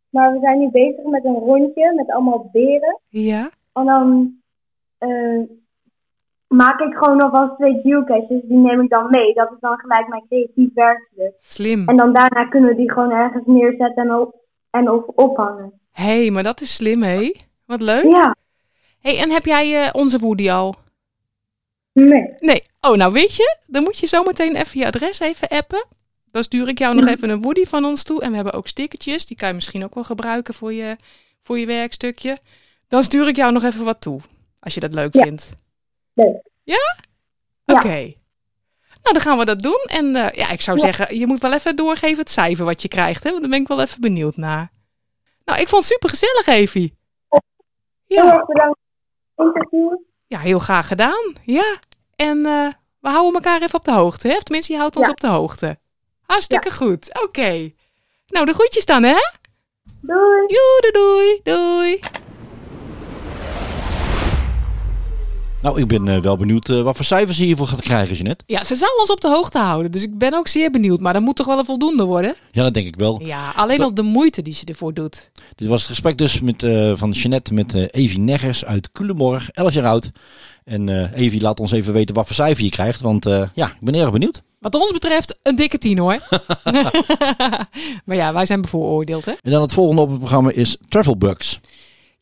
[SPEAKER 3] Maar we zijn nu bezig met een rondje met allemaal beren.
[SPEAKER 2] Ja.
[SPEAKER 3] En dan maak ik gewoon alvast twee geocaches. Die neem ik dan mee. Dat is dan gelijk mijn creatief werkstuk.
[SPEAKER 2] Slim.
[SPEAKER 3] En dan daarna kunnen we die gewoon ergens neerzetten en, op, en of ophangen.
[SPEAKER 2] Hé, hey, maar dat is slim, hé? Wat leuk.
[SPEAKER 3] Ja,
[SPEAKER 2] hey, en heb jij eh, onze Woody al?
[SPEAKER 3] nee.
[SPEAKER 2] Nee. Oh, nou weet je, dan moet je zometeen even je adres even appen. Dan stuur ik jou nog even een Woody van ons toe. En we hebben ook stickertjes. Die kan je misschien ook wel gebruiken voor je, voor je werkstukje. Dan stuur ik jou nog even wat toe. Als je dat leuk
[SPEAKER 3] Ja.
[SPEAKER 2] vindt.
[SPEAKER 3] Leuk.
[SPEAKER 2] Ja?
[SPEAKER 3] Ja.
[SPEAKER 2] Oké. Nou, dan gaan we dat doen. En eh, ja, ik zou
[SPEAKER 3] Ja.
[SPEAKER 2] zeggen, je moet wel even doorgeven het cijfer wat je krijgt. Hè? Want daar ben ik wel even benieuwd naar. Nou, ik vond het super gezellig, Evie.
[SPEAKER 3] Heel
[SPEAKER 2] Ja,
[SPEAKER 3] erg bedankt voor het interview.
[SPEAKER 2] ja heel graag gedaan. Ja. En eh, we houden elkaar even op de hoogte. Hè? Of tenminste, je houdt ons
[SPEAKER 3] Ja.
[SPEAKER 2] op de hoogte. Hartstikke goed. Oké. Nou, de groetjes dan, hè?
[SPEAKER 3] Doei!
[SPEAKER 2] Joe, doei, doei.
[SPEAKER 1] Nou, ik ben eh, wel benieuwd eh, wat voor cijfers je hiervoor gaat krijgen, Jeanette.
[SPEAKER 2] Ja, ze zou ons op de hoogte houden. Dus ik ben ook zeer benieuwd. Maar dat moet toch wel een voldoende worden?
[SPEAKER 1] Ja, dat denk ik wel.
[SPEAKER 2] Ja, alleen al de moeite die ze ervoor doet.
[SPEAKER 1] Dit was het gesprek dus met, eh, van Jeanette met Evie Neggers uit Culemborg, 11 jaar oud. En Evie laat ons even weten wat voor cijfer je krijgt, want ja, ik ben erg benieuwd.
[SPEAKER 2] Wat ons betreft een dikke tien hoor. [LAUGHS] [LAUGHS] maar ja, wij zijn bevooroordeeld hè.
[SPEAKER 1] En dan het volgende op het programma is Travel Bugs.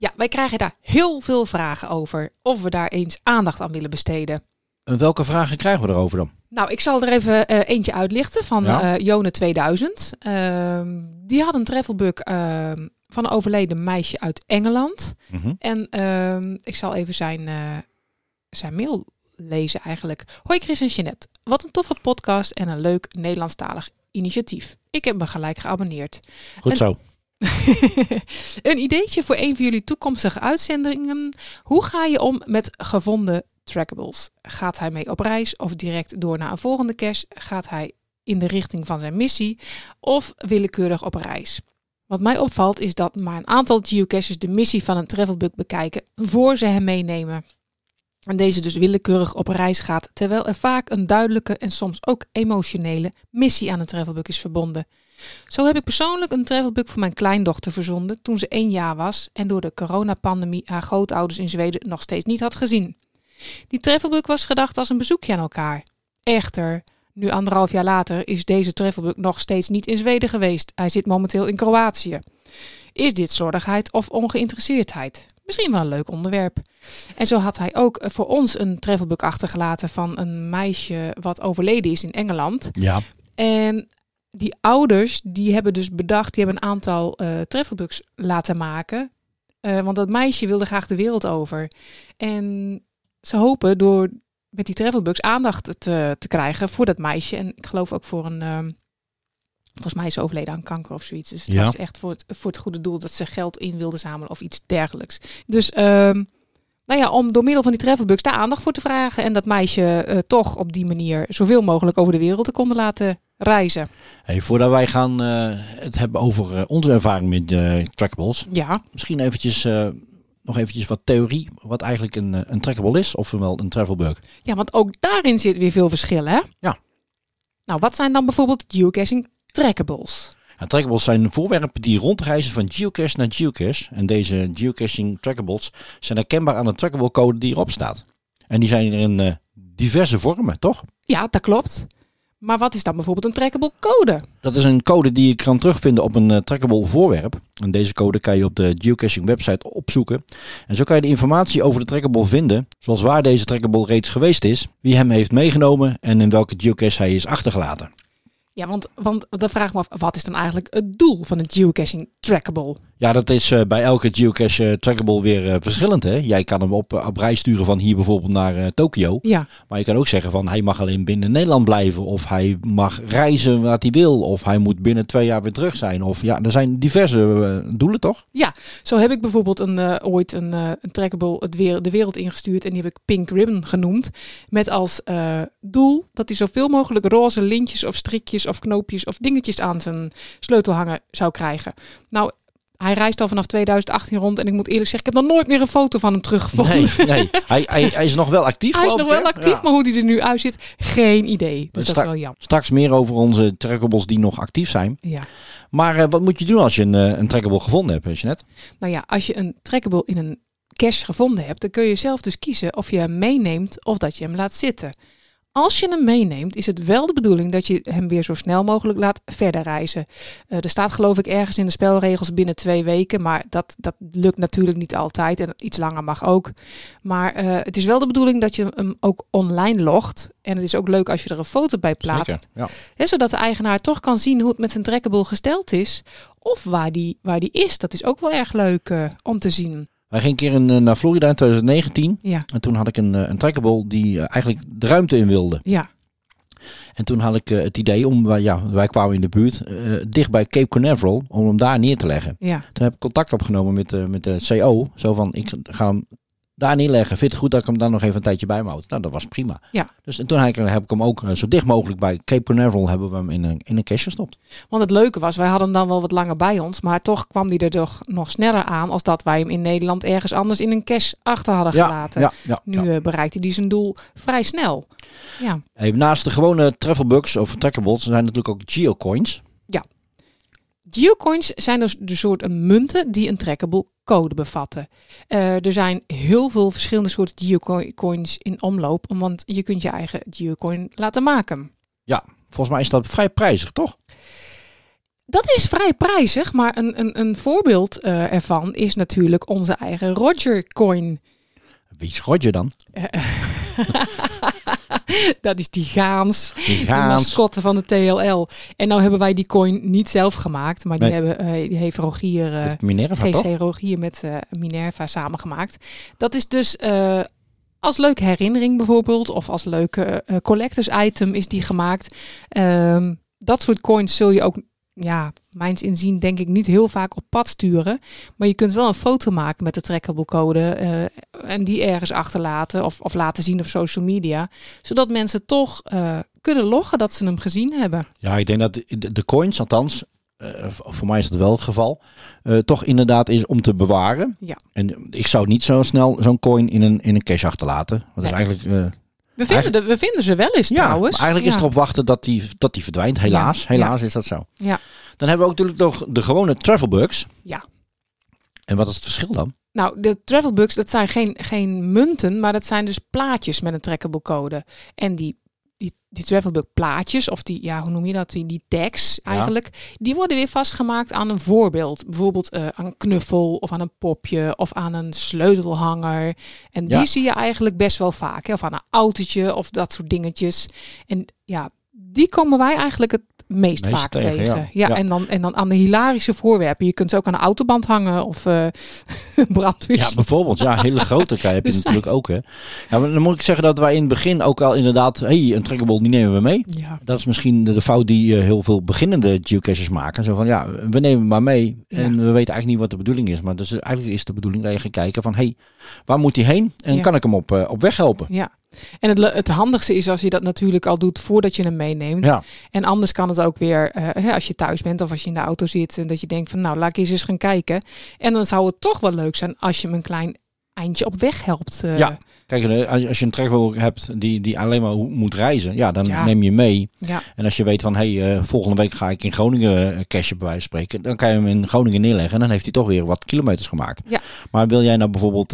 [SPEAKER 2] Ja, wij krijgen daar heel veel vragen over. Of we daar eens aandacht aan willen besteden.
[SPEAKER 1] En welke vragen krijgen we erover dan?
[SPEAKER 2] Nou, ik zal er even eh, eentje uitlichten van
[SPEAKER 1] Ja.
[SPEAKER 2] eh Jone 2000. Ehm, die had een travelbug ehm, van een overleden meisje uit Engeland.
[SPEAKER 1] Mhm.
[SPEAKER 2] En ehm, ik zal even zijn, eh, zijn mail lezen eigenlijk. Hoi Chris en Jeanette. Wat een toffe podcast en een leuk Nederlandstalig initiatief. Ik heb me gelijk geabonneerd.
[SPEAKER 1] Goed
[SPEAKER 2] En-
[SPEAKER 1] zo. [LAUGHS]
[SPEAKER 2] een ideetje voor een van jullie toekomstige uitzendingen. Hoe ga je om met gevonden trackables? Gaat hij mee op reis of direct door naar een volgende cache? Gaat hij in de richting van zijn missie of willekeurig op reis? Wat mij opvalt is dat maar een aantal geocaches de missie van een travelbug bekijken voor ze hem meenemen. En deze dus willekeurig op reis gaat, terwijl er vaak een duidelijke en soms ook emotionele missie aan een travelbug is verbonden. Zo heb ik persoonlijk een travelbook voor mijn kleindochter verzonden toen ze één jaar was en door de coronapandemie haar grootouders in Zweden nog steeds niet had gezien. Die travelbook was gedacht als een bezoekje aan elkaar. Echter, nu anderhalf jaar later is deze travelbook nog steeds niet in Zweden geweest. Hij zit momenteel in Kroatië. Is dit slordigheid of ongeïnteresseerdheid? Misschien wel een leuk onderwerp. En zo had hij ook voor ons een travelbook achtergelaten van een meisje wat overleden is in Engeland.
[SPEAKER 1] Ja.
[SPEAKER 2] En die ouders, die hebben dus bedacht, die hebben een aantal eh travelbooks laten maken. Eh, want dat meisje wilde graag de wereld over. En ze hopen door met die travelbooks aandacht te, te krijgen voor dat meisje. En ik geloof ook voor een... ehm, volgens mij is ze overleden aan kanker of zoiets. Dus het
[SPEAKER 1] Ja.
[SPEAKER 2] was echt voor het, voor het goede doel dat ze geld in wilde zamelen of iets dergelijks. Dus ehm, nou ja, om door middel van die travelbooks daar aandacht voor te vragen. En dat meisje eh, toch op die manier zoveel mogelijk over de wereld te konden laten reizen.
[SPEAKER 1] Hey, voordat wij gaan eh, het hebben over eh, onze ervaring met trackables,
[SPEAKER 2] Ja,
[SPEAKER 1] misschien eventjes, nog eventjes wat theorie, wat eigenlijk een, een trackable is, ofwel een travelbug.
[SPEAKER 2] ja, want ook daarin zit weer veel verschil, hè?
[SPEAKER 1] Ja.
[SPEAKER 2] Nou, wat zijn dan bijvoorbeeld geocaching trackables?
[SPEAKER 1] Ja, trackables zijn voorwerpen die rondreizen van geocache naar geocache. En deze geocaching trackables zijn herkenbaar aan de trackable code die erop staat. En die zijn er in eh, diverse vormen, toch?
[SPEAKER 2] Ja, dat klopt. Maar wat is dan bijvoorbeeld een trackable code?
[SPEAKER 1] Dat is een code die je kan terugvinden op een eh, trackable voorwerp. En deze code kan je op de geocaching website opzoeken. En zo kan je de informatie over de trackable vinden. Zoals waar deze trackable reeds geweest is, wie hem heeft meegenomen en in welke geocache hij is achtergelaten.
[SPEAKER 2] Ja, want, want dan vraag ik me af, wat is dan eigenlijk het doel van een geocaching trackable?
[SPEAKER 1] Ja, dat is eh, bij elke geocache eh, trackable weer eh, verschillend. Hè? Jij kan hem op, op reis sturen van hier bijvoorbeeld naar Tokio.
[SPEAKER 2] Ja,
[SPEAKER 1] Maar je kan ook zeggen van hij mag alleen binnen Nederland blijven. Of hij mag reizen wat hij wil. Of hij moet binnen twee jaar weer terug zijn. Of ja, er zijn diverse doelen toch?
[SPEAKER 2] zo heb ik bijvoorbeeld een, ooit een, een trackable het weer, de wereld ingestuurd. En die heb ik Pink Ribbon genoemd. Met als doel dat hij zoveel mogelijk roze lintjes of strikjes of knoopjes of dingetjes aan zijn sleutelhanger zou krijgen. Nou, hij reist al vanaf 2018 rond. En ik moet eerlijk zeggen, ik heb nog nooit meer een foto van hem teruggevonden.
[SPEAKER 1] Nee, [LAUGHS] nee. Hij, hij, hij is nog wel actief
[SPEAKER 2] Hij is nog wel actief,
[SPEAKER 1] Ja.
[SPEAKER 2] maar hoe die er nu uitziet, geen idee. Dus dat is wel jammer.
[SPEAKER 1] Straks meer over onze trackables die nog actief zijn.
[SPEAKER 2] Ja.
[SPEAKER 1] Maar eh, wat moet je doen als je een, eh, een trackable gevonden hebt, Jeanette?
[SPEAKER 2] Nou ja, als je een trackable in een cache gevonden hebt, dan kun je zelf dus kiezen of je hem meeneemt of dat je hem laat zitten. Als je hem meeneemt, is het wel de bedoeling dat je hem weer zo snel mogelijk laat verder reizen. Eh, er staat geloof ik ergens in de spelregels binnen twee weken, maar dat, dat lukt natuurlijk niet altijd en iets langer mag ook. Maar eh, het is wel de bedoeling dat je hem ook online logt. En het is ook leuk als je er een foto bij plaatst.
[SPEAKER 1] Zeker, ja.
[SPEAKER 2] Hè, zodat de eigenaar toch kan zien hoe het met zijn trackable gesteld is. Of waar die, waar die is. Dat is ook wel erg leuk eh, om te zien.
[SPEAKER 1] Wij gingen een keer in, eh, naar Florida in 2019.
[SPEAKER 2] Ja,
[SPEAKER 1] En toen had ik een, eh, een trackable die eh, eigenlijk de ruimte in wilde.
[SPEAKER 2] ja,
[SPEAKER 1] En toen had ik het idee om, wij- ja, wij kwamen in de buurt, eh, dicht bij Cape Canaveral, om hem daar neer te leggen.
[SPEAKER 2] ja.
[SPEAKER 1] Toen heb ik contact opgenomen met, de met de CO. Zo van, ik ga hem daar neerleggen. Vind je het goed dat ik hem dan nog even een tijdje bij me houd? Nou, dat was prima.
[SPEAKER 2] Ja.
[SPEAKER 1] Dus en toen heb ik, ik hem ook eh, zo dicht mogelijk bij Cape Canaveral hebben we hem in een, in een cache gestopt.
[SPEAKER 2] Want het leuke was, wij hadden hem dan wel wat langer bij ons. Maar toch kwam die er toch nog sneller aan als dat wij hem in Nederland ergens anders in een cache achter hadden
[SPEAKER 1] Ja,
[SPEAKER 2] gelaten.
[SPEAKER 1] ja, ja,
[SPEAKER 2] Nu
[SPEAKER 1] ja.
[SPEAKER 2] eh, bereikte hij zijn doel vrij snel. Ja.
[SPEAKER 1] Hey, naast de gewone travelbugs of trackables zijn natuurlijk ook geocoins.
[SPEAKER 2] Geocoins zijn dus de soort munten die een trackable code bevatten. Eh, er zijn heel veel verschillende soorten geocoins in omloop, want je kunt je eigen geocoin laten maken.
[SPEAKER 1] Volgens mij is dat vrij prijzig, toch?
[SPEAKER 2] Dat is vrij prijzig, maar een, een, een voorbeeld eh, ervan is natuurlijk onze eigen Roger coin.
[SPEAKER 1] Wie is Roger dan? [LAUGHS]
[SPEAKER 2] Dat is die gaans,
[SPEAKER 1] Die
[SPEAKER 2] mascotte van de TLL. En nou hebben wij die coin niet zelf gemaakt, maar die,
[SPEAKER 1] Nee.
[SPEAKER 2] hebben, eh, die heeft Rogier,
[SPEAKER 1] Met Minerva, toch?
[SPEAKER 2] GC Rogier met eh, Minerva samengemaakt. Dat is dus als leuke herinnering bijvoorbeeld, of als leuke collectors item is die gemaakt. Ehm, dat soort coins zul je ook, ja, mijns inzien denk ik niet heel vaak op pad sturen. Maar je kunt wel een foto maken met de trackable code eh, en die ergens achterlaten of, of laten zien op social media. Zodat mensen toch eh, kunnen loggen dat ze hem gezien hebben.
[SPEAKER 1] Ja, ik denk dat de, coins, althans, eh, voor mij is dat wel het geval, toch inderdaad is om te bewaren.
[SPEAKER 2] Ja.
[SPEAKER 1] En ik zou niet zo snel zo'n coin in een, in een cache achterlaten. Dat is eigenlijk...
[SPEAKER 2] We vinden, de, we vinden ze wel eens
[SPEAKER 1] ja,
[SPEAKER 2] trouwens.
[SPEAKER 1] eigenlijk is
[SPEAKER 2] Ja.
[SPEAKER 1] erop wachten dat die, dat die verdwijnt. Helaas, helaas is dat zo.
[SPEAKER 2] Ja.
[SPEAKER 1] Dan hebben we ook natuurlijk nog de gewone travelbugs.
[SPEAKER 2] Ja.
[SPEAKER 1] En wat is het verschil dan?
[SPEAKER 2] Nou, de travelbugs, dat zijn geen, geen munten, maar dat zijn dus plaatjes met een trackable code. En die, die, die travelbug plaatjes, of die, ja, hoe noem je dat, die, die tags eigenlijk, die worden weer vastgemaakt aan een voorbeeld. Bijvoorbeeld eh, aan een knuffel, of aan een popje, of aan een sleutelhanger. En die zie je eigenlijk best wel vaak. Hè? Of aan een autootje, of dat soort dingetjes. En ja, die komen wij eigenlijk het meest,
[SPEAKER 1] Meest
[SPEAKER 2] vaak
[SPEAKER 1] tegen,
[SPEAKER 2] tegen.
[SPEAKER 1] ja.
[SPEAKER 2] En, dan, en dan aan de hilarische voorwerpen. Je kunt ze ook aan een autoband hangen of eh [LAUGHS] brandweer.
[SPEAKER 1] Ja, bijvoorbeeld. Ja, hele grote kei heb je [LAUGHS]
[SPEAKER 2] Dus
[SPEAKER 1] natuurlijk ook. Hè. Ja, maar dan moet ik zeggen dat wij in het begin ook al inderdaad... hey, een trackable, die nemen we mee.
[SPEAKER 2] ja.
[SPEAKER 1] Dat is misschien de, de fout die eh, heel veel beginnende geocaches maken. Zo van, ja, we nemen hem maar mee. En we weten eigenlijk niet wat de bedoeling is. Maar dus eigenlijk is de bedoeling dat je gaat kijken van... hey, waar moet hij heen? En kan ik hem op, eh, op weg helpen?
[SPEAKER 2] Ja, en het, het handigste is als je dat natuurlijk al doet voordat je hem meeneemt.
[SPEAKER 1] Ja,
[SPEAKER 2] En anders kan het ook weer, eh, als je thuis bent of als je in de auto zit, en dat je denkt van nou, laat ik eens eens gaan kijken. En dan zou het toch wel leuk zijn als je hem een klein eindje op weg helpt. eh.
[SPEAKER 1] Ja. kijk, eh, als je- een trackable hebt die, die alleen maar moet reizen... ja, dan
[SPEAKER 2] Ja.
[SPEAKER 1] neem je mee.
[SPEAKER 2] ja,
[SPEAKER 1] En als je weet van, hey, eh, volgende week ga ik in Groningen uh, cashen bij wijze van spreken. Dan kan je hem in Groningen neerleggen en dan heeft hij toch weer wat kilometers gemaakt.
[SPEAKER 2] Ja.
[SPEAKER 1] Maar wil jij nou bijvoorbeeld,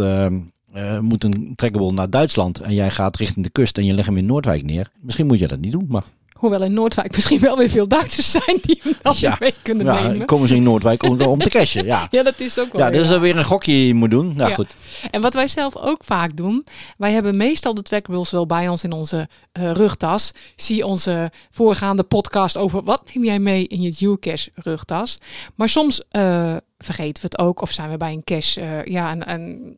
[SPEAKER 1] eh, moet een trackable naar Duitsland en jij gaat richting de kust en je legt hem in Noordwijk neer. Misschien moet je dat niet doen, maar
[SPEAKER 2] Hoewel in Noordwijk misschien wel weer veel Duitsers zijn die hem dan
[SPEAKER 1] Ja.
[SPEAKER 2] mee kunnen
[SPEAKER 1] Ja,
[SPEAKER 2] nemen.
[SPEAKER 1] komen ze in Noordwijk om, om te cashen. Ja, [LAUGHS]
[SPEAKER 2] Ja, dat is ook wel.
[SPEAKER 1] ja dus
[SPEAKER 2] ja.
[SPEAKER 1] er weer een gokje je moet doen. Nou
[SPEAKER 2] Ja.
[SPEAKER 1] goed.
[SPEAKER 2] En wat wij zelf ook vaak doen, wij hebben meestal de trackables wel bij ons in onze eh, rugtas. Zie onze voorgaande podcast over wat neem jij mee in je geocache rugtas. Maar soms eh, vergeten we het ook of zijn we bij een cache. eh, ja, en, en eh,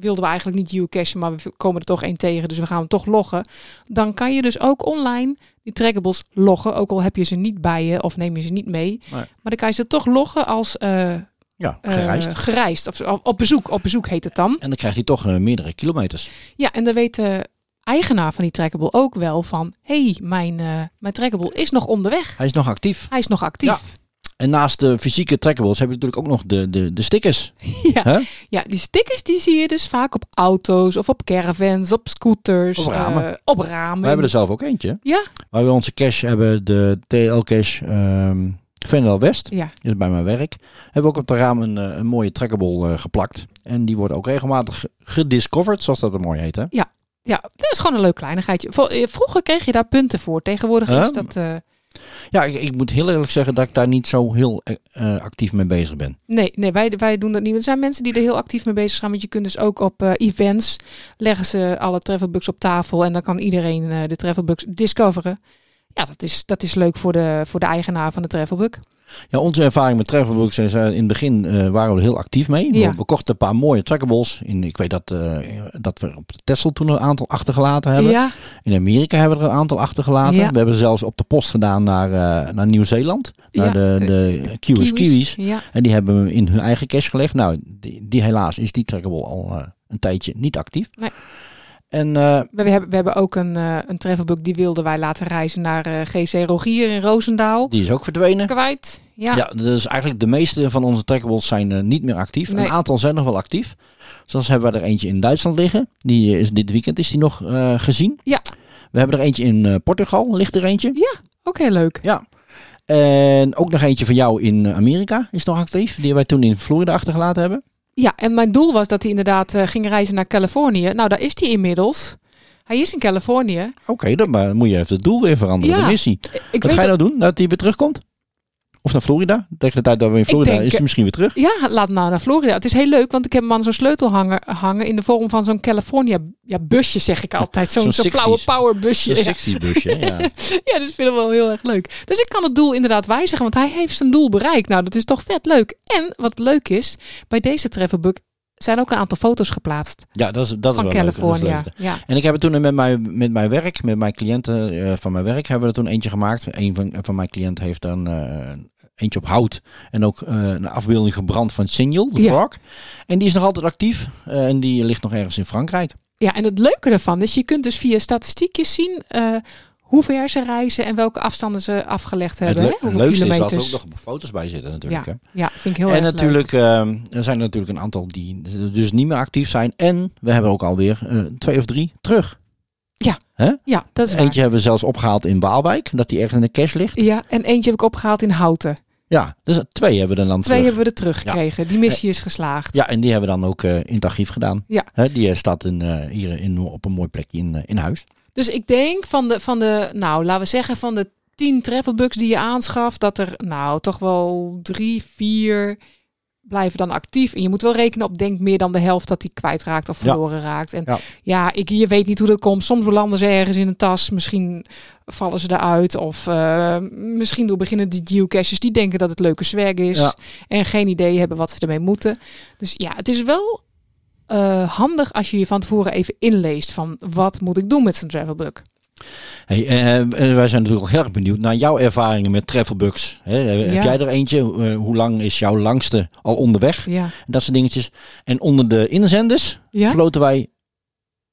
[SPEAKER 2] wilden we eigenlijk niet geocachen, maar we komen er toch één tegen, dus we gaan hem toch loggen. Dan kan je dus ook online die trackables loggen, ook al heb je ze niet bij je of neem je ze niet mee. Maar dan kan je ze toch loggen als eh,
[SPEAKER 1] Ja,
[SPEAKER 2] eh,
[SPEAKER 1] gereisd.
[SPEAKER 2] gereisd of op- op bezoek. Op bezoek heet het dan.
[SPEAKER 1] En dan krijgt hij toch eh, meerdere kilometers.
[SPEAKER 2] Ja, en dan weet de eigenaar van die trackable ook wel van... hé, hey, mijn, mijn trackable is nog onderweg.
[SPEAKER 1] Hij is nog actief.
[SPEAKER 2] Hij is nog actief.
[SPEAKER 1] Ja. En naast de fysieke trackables heb je natuurlijk ook nog de, de, de stickers. [LAUGHS]
[SPEAKER 2] Ja. Ja, die stickers die zie je dus vaak op auto's of op caravans, op scooters.
[SPEAKER 1] Op ramen.
[SPEAKER 2] eh, op ramen.
[SPEAKER 1] We hebben er zelf ook eentje.
[SPEAKER 2] Ja.
[SPEAKER 1] Waar we onze cache hebben, de TL cache ehm Venlo West.
[SPEAKER 2] Ja,
[SPEAKER 1] is bij mijn werk. Hebben we ook op de raam een, eh, een mooie trackable eh, geplakt. En die wordt ook regelmatig ge- gediscovered, zoals dat er mooi heet. Hè?
[SPEAKER 2] ja, dat is gewoon een leuk kleinigheidje. Vroeger kreeg je daar punten voor. Tegenwoordig
[SPEAKER 1] Huh?
[SPEAKER 2] is dat...
[SPEAKER 1] Ja, ik, ik moet heel eerlijk zeggen dat ik daar niet zo heel eh, eh, actief mee bezig ben.
[SPEAKER 2] Nee, nee wij, wij doen dat niet. Er zijn mensen die er heel actief mee bezig zijn. Want je kunt dus ook op eh, events leggen ze alle travelbugs op tafel. En dan kan iedereen de travelbugs discoveren. Ja, dat is, dat is leuk voor de, voor de eigenaar van de travelbug.
[SPEAKER 1] Ja, onze ervaring met travelbooks is eh, in het begin eh, waren we heel actief mee.
[SPEAKER 2] Ja.
[SPEAKER 1] We, we kochten een paar mooie trackables. In, ik weet dat, eh, dat we op Tesla toen een aantal achtergelaten hebben.
[SPEAKER 2] Ja,
[SPEAKER 1] In Amerika hebben we er een aantal achtergelaten.
[SPEAKER 2] Ja.
[SPEAKER 1] We hebben ze zelfs op de post gedaan naar, naar Nieuw-Zeeland. Naar de, de Kiwis En die hebben we in hun eigen cache gelegd. Nou, die, die helaas is die trackable al een tijdje niet actief.
[SPEAKER 2] Nee.
[SPEAKER 1] En eh,
[SPEAKER 2] we, hebben, we hebben ook een, eh een travelbug die wilden wij laten reizen naar eh, GC Rogier in Roosendaal.
[SPEAKER 1] die is ook verdwenen.
[SPEAKER 2] Kwijt. Ja.
[SPEAKER 1] Ja, dus eigenlijk de meeste van onze trackables zijn niet meer actief.
[SPEAKER 2] Nee.
[SPEAKER 1] Een aantal zijn nog wel actief. Zoals hebben we er eentje in Duitsland liggen. Die is dit weekend is die nog gezien.
[SPEAKER 2] Ja.
[SPEAKER 1] We hebben er eentje in Portugal, ligt er eentje.
[SPEAKER 2] ook heel leuk.
[SPEAKER 1] Ja. En ook nog eentje van jou in Amerika is nog actief. Die wij toen in Florida achtergelaten hebben.
[SPEAKER 2] Ja, en mijn doel was dat hij inderdaad eh, ging reizen naar Californië. Nou, daar is hij inmiddels. Hij is in Californië.
[SPEAKER 1] Oké, dan maar moet je even het doel weer veranderen.
[SPEAKER 2] Ja.
[SPEAKER 1] De missie. Wat ga je nou doen? Dat hij weer terugkomt? Of naar Florida? Tegen de tijd dat we in
[SPEAKER 2] Ik
[SPEAKER 1] Florida
[SPEAKER 2] denk,
[SPEAKER 1] is hij misschien weer terug.
[SPEAKER 2] Ja, laat nou naar Florida. Het is heel leuk, want ik heb hem aan zo'n sleutel hangen, hangen in de vorm van zo'n California ja, busje, zeg ik altijd. Zo'n
[SPEAKER 1] zo'n
[SPEAKER 2] flauwe
[SPEAKER 1] 60s.
[SPEAKER 2] power busje.
[SPEAKER 1] Zo'n
[SPEAKER 2] Ja.
[SPEAKER 1] 60 busje. Ja. [LAUGHS]
[SPEAKER 2] ja, dus ik vind het wel heel erg leuk. Dus ik kan het doel inderdaad wijzigen, want hij heeft zijn doel bereikt. Nou, dat is toch vet leuk. En wat leuk is, bij deze travelbug zijn ook een aantal foto's geplaatst
[SPEAKER 1] ja, dat is, dat is
[SPEAKER 2] van
[SPEAKER 1] wel leuk. Is
[SPEAKER 2] California.
[SPEAKER 1] leuk.
[SPEAKER 2] Ja.
[SPEAKER 1] En ik heb het toen met mijn, met mijn werk, met mijn cliënten eh, van mijn werk, hebben we er toen eentje gemaakt. Een van, van mijn cliënten heeft dan eh, eentje op hout en ook eh, een afbeelding gebrand van Signal, de
[SPEAKER 2] Ja.
[SPEAKER 1] frog. En die is nog altijd actief eh, en die ligt nog ergens in Frankrijk.
[SPEAKER 2] ja, en het leuke daarvan is, je kunt dus via statistiekjes zien eh, hoe ver ze reizen en welke afstanden ze afgelegd
[SPEAKER 1] Het,
[SPEAKER 2] hebben.
[SPEAKER 1] le-
[SPEAKER 2] hè?
[SPEAKER 1] het leukste is dat er ook nog foto's bij zitten natuurlijk. hè.
[SPEAKER 2] Ja, vind ik heel
[SPEAKER 1] en
[SPEAKER 2] erg leuk.
[SPEAKER 1] natuurlijk, er zijn er natuurlijk een aantal die dus niet meer actief zijn. En we hebben ook alweer twee of drie terug.
[SPEAKER 2] Ja, dat is waar.
[SPEAKER 1] Eentje hebben we zelfs opgehaald in Waalwijk, dat die ergens in de cache ligt.
[SPEAKER 2] Ja, en eentje heb ik opgehaald in Houten.
[SPEAKER 1] Ja, dus twee hebben we er dan
[SPEAKER 2] Twee
[SPEAKER 1] terug.
[SPEAKER 2] hebben we er teruggekregen. Die missie is geslaagd.
[SPEAKER 1] Ja, en die hebben we dan ook eh, in het archief gedaan.
[SPEAKER 2] Ja.
[SPEAKER 1] Hè, die eh, staat in, eh, hier in, op een mooi plekje in, in huis.
[SPEAKER 2] Dus ik denk van de, van de, nou laten we zeggen van de tien travelbugs die je aanschaft, dat er nou toch wel drie, vier blijven dan actief. En je moet wel rekenen op denk meer dan de helft dat die kwijtraakt of
[SPEAKER 1] Ja.
[SPEAKER 2] verloren raakt. En
[SPEAKER 1] Ja.
[SPEAKER 2] ja, ik, je weet niet hoe dat komt. Soms belanden ze ergens in een tas. Misschien vallen ze eruit. Of eh, misschien door beginnende geocaches die denken dat het leuke swag is.
[SPEAKER 1] Ja.
[SPEAKER 2] En geen idee hebben wat ze ermee moeten. Dus ja, het is wel eh, handig als je je van tevoren even inleest van wat moet ik doen met zo'n travelbug.
[SPEAKER 1] Hey, eh, eh, wij zijn natuurlijk ook heel erg benieuwd naar jouw ervaringen met travelbugs. Eh,
[SPEAKER 2] Ja.
[SPEAKER 1] Heb jij er eentje? Hoe lang is jouw langste al onderweg?
[SPEAKER 2] Ja.
[SPEAKER 1] Dat soort dingetjes. En onder de inzenders
[SPEAKER 2] Ja?
[SPEAKER 1] floten wij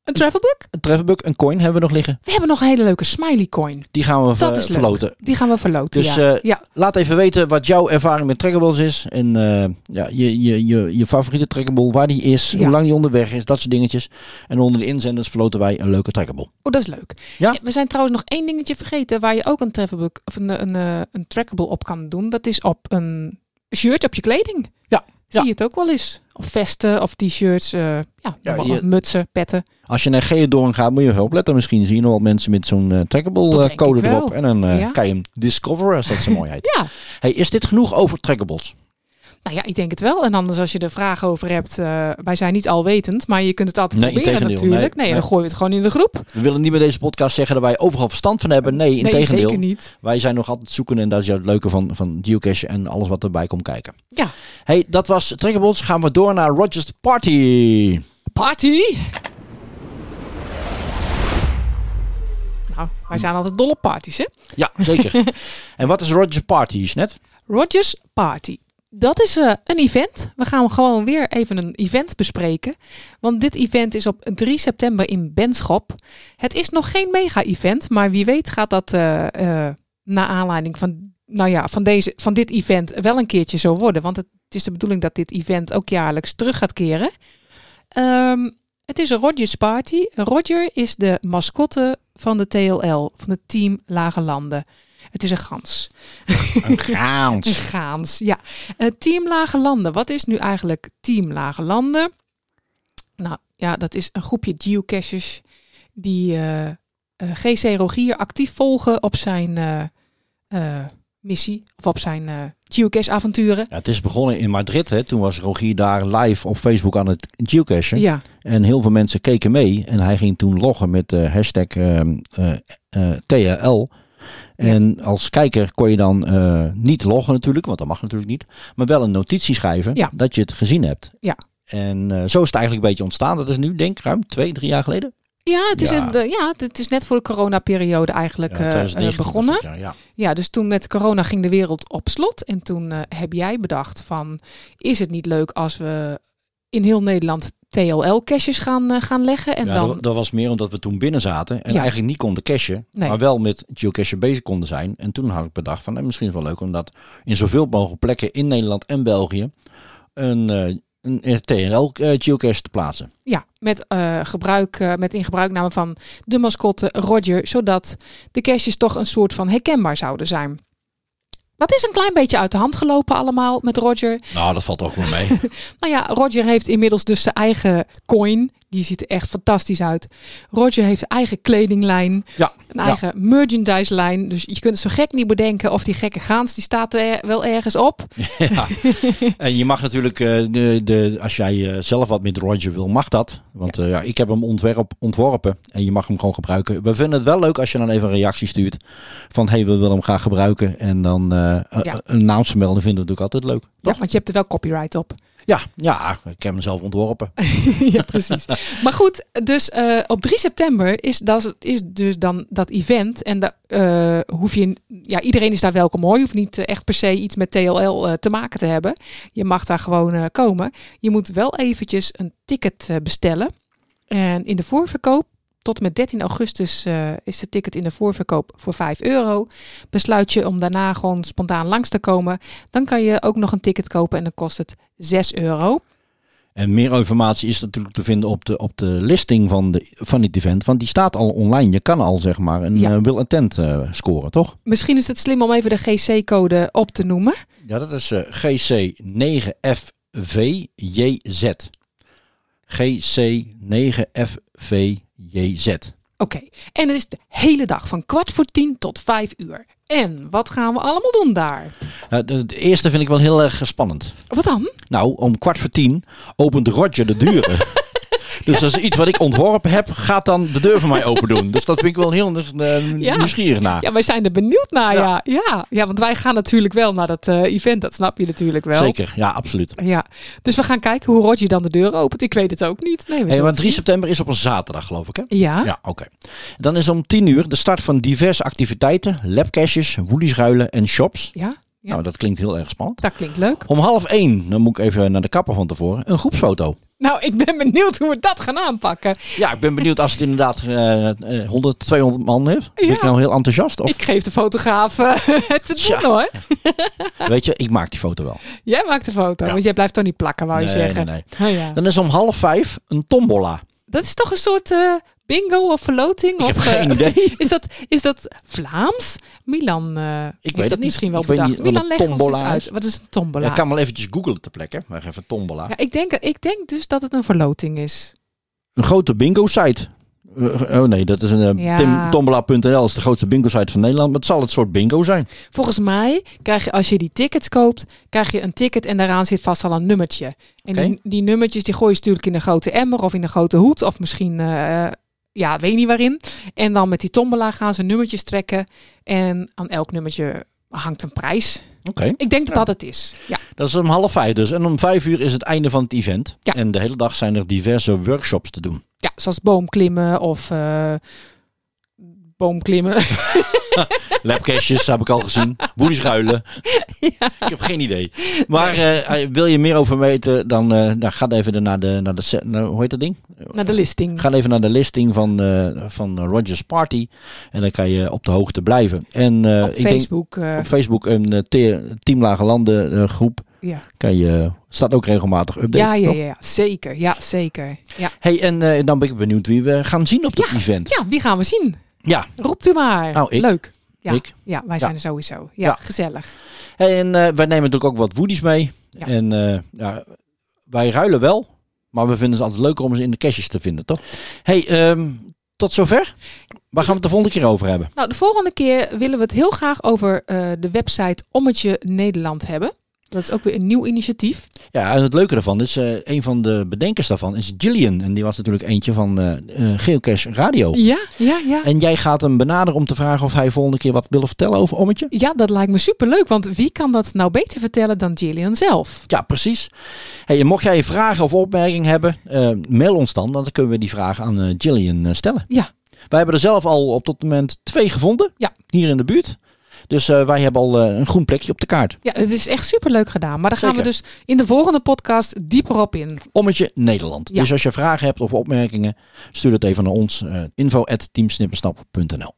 [SPEAKER 2] Een travelbug?
[SPEAKER 1] een travelbug, een coin hebben we nog liggen.
[SPEAKER 2] We hebben nog een hele leuke smiley coin.
[SPEAKER 1] Die gaan we
[SPEAKER 2] Dat
[SPEAKER 1] ver- verloten.
[SPEAKER 2] Die gaan we verloten.
[SPEAKER 1] Dus
[SPEAKER 2] ja.
[SPEAKER 1] eh,
[SPEAKER 2] ja.
[SPEAKER 1] laat even weten wat jouw ervaring met trackables is. En eh, ja, je, je, je, je favoriete trackable, waar die is,
[SPEAKER 2] Ja.
[SPEAKER 1] hoe lang die onderweg is, dat soort dingetjes. En onder de inzenders verloten wij een leuke trackable.
[SPEAKER 2] Oh, dat is leuk.
[SPEAKER 1] Ja?
[SPEAKER 2] we zijn trouwens nog één dingetje vergeten waar je ook een travelbug of een, een, eh, een trackable op kan doen. Dat is op een shirt op je kleding.
[SPEAKER 1] Ja. Ja.
[SPEAKER 2] zie je het ook wel eens. Of vesten of t-shirts, eh, ja,
[SPEAKER 1] Ja,
[SPEAKER 2] nog
[SPEAKER 1] je-
[SPEAKER 2] wat mutsen, petten.
[SPEAKER 1] Als je naar Geodoorn gaat, moet je wel opletten. Misschien zie je nog wel mensen met zo'n eh, trackable eh, code erop. En dan
[SPEAKER 2] Ja.
[SPEAKER 1] kan je hem discoveren, als dat zo [LAUGHS] mooi heet.
[SPEAKER 2] Ja,
[SPEAKER 1] Hey, is dit genoeg over trackables?
[SPEAKER 2] Nou ja, ik denk het wel. En anders als je er vragen over hebt, eh, wij zijn niet alwetend, maar je kunt het altijd
[SPEAKER 1] Nee,
[SPEAKER 2] proberen natuurlijk.
[SPEAKER 1] Nee,
[SPEAKER 2] Nee,
[SPEAKER 1] nee.
[SPEAKER 2] dan gooien we het gewoon in de groep.
[SPEAKER 1] We willen niet met deze podcast zeggen dat wij overal verstand van hebben. Nee, in
[SPEAKER 2] nee,
[SPEAKER 1] tegendeel.
[SPEAKER 2] zeker niet.
[SPEAKER 1] Wij zijn nog altijd zoeken en dat is het leuke van, van geocache en alles wat erbij komt kijken.
[SPEAKER 2] Ja.
[SPEAKER 1] Hey, dat was Trackables. Gaan we door naar Rogers Party.
[SPEAKER 2] Party! Nou, wij zijn altijd dol op parties, hè?
[SPEAKER 1] Ja, zeker. [LAUGHS] en wat is Rogers Party, net?
[SPEAKER 2] Rogers Party. Dat is eh, een event. We gaan gewoon weer even een event bespreken. Want dit event is op 3 september in Benschop. Het is nog geen mega-event, maar wie weet gaat dat eh naar aanleiding van, nou ja, van, deze, van dit event wel een keertje zo worden. Want het, het is de bedoeling dat dit event ook jaarlijks terug gaat keren. Ehm, het is een Rogers Party. Roger is de mascotte van de TLL, van het team Lage Landen. Het is een gans.
[SPEAKER 1] Een [LAUGHS]
[SPEAKER 2] Een
[SPEAKER 1] gaans.
[SPEAKER 2] gaans, ja. Eh, team Lage Landen. Wat is nu eigenlijk Team Lage Landen? Nou ja, dat is een groepje geocachers die eh, eh, GC Rogier actief volgen op zijn missie of op zijn eh geocache avonturen.
[SPEAKER 1] Ja, het is begonnen in Madrid. Hè. Toen was Rogier daar live op Facebook aan het geocachen.
[SPEAKER 2] Ja,
[SPEAKER 1] En heel veel mensen keken mee. En hij ging toen loggen met de hashtag TRL. En als kijker kon je dan eh, niet loggen natuurlijk, want dat mag natuurlijk niet. Maar wel een notitie schrijven
[SPEAKER 2] Ja.
[SPEAKER 1] dat je het gezien hebt.
[SPEAKER 2] Ja.
[SPEAKER 1] En eh, zo is het eigenlijk een beetje ontstaan. Dat is nu denk ik ruim twee, drie jaar geleden.
[SPEAKER 2] ja, het, is
[SPEAKER 1] Ja.
[SPEAKER 2] Een, ja het is net voor de coronaperiode eigenlijk
[SPEAKER 1] Ja,
[SPEAKER 2] eh,
[SPEAKER 1] 2019 was
[SPEAKER 2] begonnen.
[SPEAKER 1] ja, ja.
[SPEAKER 2] Ja, dus toen met corona ging de wereld op slot. En toen heb jij bedacht van, is het niet leuk als we in heel Nederland TLL-caches gaan, eh, gaan leggen? En
[SPEAKER 1] ja,
[SPEAKER 2] dan,
[SPEAKER 1] dat, dat was meer omdat we toen binnen zaten en
[SPEAKER 2] Ja.
[SPEAKER 1] eigenlijk niet konden cashen,
[SPEAKER 2] Nee.
[SPEAKER 1] maar wel met geocachen bezig konden zijn. En toen had ik bedacht van, eh, misschien is het wel leuk om dat in zoveel mogelijk plekken in Nederland en België een, eh een TNL eh, geocache te plaatsen.
[SPEAKER 2] ja, met, gebruik, met in gebruikname van de mascotte Roger, zodat de caches toch een soort van herkenbaar zouden zijn. Dat is een klein beetje uit de hand gelopen allemaal met Roger.
[SPEAKER 1] Nou, dat valt ook wel mee. [LAUGHS]
[SPEAKER 2] Nou ja, Roger heeft inmiddels dus zijn eigen coin. Die ziet er echt fantastisch uit. Roger heeft eigen kledinglijn.
[SPEAKER 1] Ja,
[SPEAKER 2] Een
[SPEAKER 1] ja.
[SPEAKER 2] eigen merchandise lijn. Dus je kunt het zo gek niet bedenken of die gekke gaans, die staat er wel ergens op. [LAUGHS]
[SPEAKER 1] ja. En je mag natuurlijk, eh, de, de, als jij eh, zelf wat met Roger wil, mag dat. Want eh, ja, ik heb hem ontwerp, ontworpen en je mag hem gewoon gebruiken. We vinden het wel leuk als je dan even een reactie stuurt van hey, we willen hem graag gebruiken. En dan
[SPEAKER 2] Ja.
[SPEAKER 1] een naam vermelden vinden we natuurlijk altijd leuk.
[SPEAKER 2] Ja,
[SPEAKER 1] Toch?
[SPEAKER 2] want je hebt er wel copyright op.
[SPEAKER 1] Ja, ja, ik heb hem zelf ontworpen. [LAUGHS]
[SPEAKER 2] ja, precies. Maar goed, dus eh, op 3 september is, dat, is dus dan dat event. En daar eh, hoef je, ja, iedereen is daar welkom hoor. Je hoeft niet eh, echt per se iets met TLL te maken te hebben. Je mag daar gewoon komen. Je moet wel eventjes een ticket bestellen. En in de voorverkoop, tot en met 13 augustus eh, is de ticket in de voorverkoop voor 5 euro. Besluit je om daarna gewoon spontaan langs te komen. Dan kan je ook nog een ticket kopen en dan kost het 6 euro.
[SPEAKER 1] En meer informatie is natuurlijk te vinden op de, op de listing van, de, van dit event. Want die staat al online. Je kan al zeg maar een
[SPEAKER 2] Ja.
[SPEAKER 1] eh, will intent eh, scoren, toch?
[SPEAKER 2] Misschien is het slim om even de GC-code op te noemen.
[SPEAKER 1] Ja, dat is eh, GC9FVJZ. GC9FVJZ.
[SPEAKER 2] Oké, en het is de hele dag van kwart voor tien tot vijf uur. En wat gaan we allemaal doen daar?
[SPEAKER 1] Nou, de eerste vind ik wel heel erg spannend.
[SPEAKER 2] Wat dan?
[SPEAKER 1] Nou, om kwart voor tien opent Roger de deuren. [LAUGHS] [LAUGHS] Dus is iets wat ik ontworpen heb, gaat dan de deur voor mij open doen. Dus dat vind ik wel heel uh,
[SPEAKER 2] Ja.
[SPEAKER 1] nieuwsgierig naar.
[SPEAKER 2] Ja, wij zijn er benieuwd naar,
[SPEAKER 1] Ja.
[SPEAKER 2] ja. Ja, ja. want wij gaan natuurlijk wel naar dat eh, event, dat snap je natuurlijk wel.
[SPEAKER 1] Zeker, ja, absoluut.
[SPEAKER 2] Ja, dus we gaan kijken hoe Roger dan de deur opent. Ik weet het ook niet. Nee, we
[SPEAKER 1] Hey,
[SPEAKER 2] het
[SPEAKER 1] 3
[SPEAKER 2] zien.
[SPEAKER 1] september is op een zaterdag, geloof ik, hè?
[SPEAKER 2] Ja,
[SPEAKER 1] Ja, oké. Dan is om 10 uur de start van diverse activiteiten, labcaches, woeliesruilen en shops.
[SPEAKER 2] ja, Ja.
[SPEAKER 1] Nou, dat klinkt heel erg spannend.
[SPEAKER 2] dat klinkt leuk.
[SPEAKER 1] Om half 1, dan moet ik even naar de kapper van tevoren, een groepsfoto.
[SPEAKER 2] Nou, ik ben benieuwd hoe we dat gaan aanpakken.
[SPEAKER 1] Ja, ik ben benieuwd als het inderdaad eh, eh, 100, 200 man heeft. Ben ik
[SPEAKER 2] Ja.
[SPEAKER 1] nou heel enthousiast? Of
[SPEAKER 2] Ik geef de fotograaf eh, [LAUGHS] het te doen hoor. [LAUGHS]
[SPEAKER 1] weet je, ik maak die foto wel.
[SPEAKER 2] Jij maakt de foto,
[SPEAKER 1] Ja.
[SPEAKER 2] want jij blijft toch niet plakken, wou je
[SPEAKER 1] Nee,
[SPEAKER 2] zeggen.
[SPEAKER 1] nee, nee.
[SPEAKER 2] Oh, ja.
[SPEAKER 1] Dan is om half 5 een tombola.
[SPEAKER 2] Dat is toch een soort eh, bingo of verloting?
[SPEAKER 1] Ik heb
[SPEAKER 2] of,
[SPEAKER 1] geen
[SPEAKER 2] eh,
[SPEAKER 1] idee. [LAUGHS]
[SPEAKER 2] Is dat, is dat Vlaams? Milan eh heeft
[SPEAKER 1] weet
[SPEAKER 2] dat
[SPEAKER 1] het niet.
[SPEAKER 2] misschien wel
[SPEAKER 1] Ik
[SPEAKER 2] bedacht.
[SPEAKER 1] niet
[SPEAKER 2] Milan,
[SPEAKER 1] een
[SPEAKER 2] leg ons eens uit. Wat is een tombola?
[SPEAKER 1] Ja, ik kan wel eventjes googlen ter plekke. Wacht even, tombola.
[SPEAKER 2] Ja, ik, denk, ik denk dus dat het een verloting is.
[SPEAKER 1] Een grote bingo-site. Eh, oh nee, dat is een
[SPEAKER 2] Ja.
[SPEAKER 1] Tombola.nl is de grootste bingo-site van Nederland. Maar het zal het soort bingo zijn.
[SPEAKER 2] Volgens mij krijg je, als je die tickets koopt, krijg je een ticket en daaraan zit vast al een nummertje. En die, die nummertjes die gooi je natuurlijk in een grote emmer of in een grote hoed of misschien, ja, weet niet waarin. En dan met die tombola gaan ze nummertjes trekken en aan elk nummertje hangt een prijs.
[SPEAKER 1] Oké.
[SPEAKER 2] Ik denk dat
[SPEAKER 1] Ja.
[SPEAKER 2] dat het is. Ja,
[SPEAKER 1] Dat is om half vijf dus. En om vijf uur is het einde van het event.
[SPEAKER 2] Ja.
[SPEAKER 1] En de hele dag zijn er diverse workshops te doen.
[SPEAKER 2] ja zoals boomklimmen of eh, boomklimmen.
[SPEAKER 1] Labcaches [LAUGHS] heb ik al gezien. Woedieschuilen. [LAUGHS] Ik heb geen idee. Maar eh, wil je meer over weten, dan, eh dan ga even naar de, naar de, naar, hoe heet dat ding?
[SPEAKER 2] Naar de listing.
[SPEAKER 1] Ga even naar de listing van, eh, van Rogers Party. En dan kan je op de hoogte blijven. En eh,
[SPEAKER 2] op
[SPEAKER 1] ik denk
[SPEAKER 2] Facebook. eh,
[SPEAKER 1] op Facebook een eh, te- Team Lage Landen eh, groep.
[SPEAKER 2] ja.
[SPEAKER 1] Kan je, staat ook regelmatig updates.
[SPEAKER 2] Ja, ja, ja, ja, zeker. Ja, zeker. Ja.
[SPEAKER 1] Hey, en eh, dan ben ik benieuwd wie we gaan zien op dat event.
[SPEAKER 2] ja, wie gaan we zien?
[SPEAKER 1] Ja,
[SPEAKER 2] Roept u maar.
[SPEAKER 1] Nou, ik.
[SPEAKER 2] Leuk. Ja,
[SPEAKER 1] ik.
[SPEAKER 2] ja wij zijn er sowieso. Ja,
[SPEAKER 1] Ja.
[SPEAKER 2] gezellig.
[SPEAKER 1] En eh, wij nemen natuurlijk ook wat woodies mee.
[SPEAKER 2] Ja.
[SPEAKER 1] En eh, ja, wij ruilen wel. Maar we vinden het altijd leuker om ze in de caches te vinden, toch? Hey, ehm, tot zover. Waar gaan we het de volgende keer over hebben?
[SPEAKER 2] Nou, de volgende keer willen we het heel graag over eh, de website Ommetje Nederland hebben. Dat is ook weer een nieuw initiatief.
[SPEAKER 1] Ja, en het leuke daarvan is, eh, een van de bedenkers daarvan is Gillian. En die was natuurlijk eentje van eh eh, Geocache Radio.
[SPEAKER 2] Ja, ja, ja.
[SPEAKER 1] En jij gaat hem benaderen om te vragen of hij volgende keer wat wil vertellen over Ommetje?
[SPEAKER 2] Ja, dat lijkt me superleuk. Want wie kan dat nou beter vertellen dan Gillian zelf?
[SPEAKER 1] Ja, precies. Hey, mocht jij vragen of opmerkingen hebben, mail ons dan. Dan kunnen we die vragen aan Gillian stellen.
[SPEAKER 2] Ja.
[SPEAKER 1] Wij hebben er zelf al op tot moment twee gevonden.
[SPEAKER 2] Ja.
[SPEAKER 1] Hier in de buurt. Dus eh, wij hebben al eh, een groen plekje op de kaart.
[SPEAKER 2] Ja, het is echt superleuk gedaan. Maar daar gaan we dus in de volgende podcast dieper op in.
[SPEAKER 1] Ommetje Nederland.
[SPEAKER 2] Ja.
[SPEAKER 1] Dus als je vragen hebt of opmerkingen, stuur het even naar ons. eh info.teamsnippersnap.nl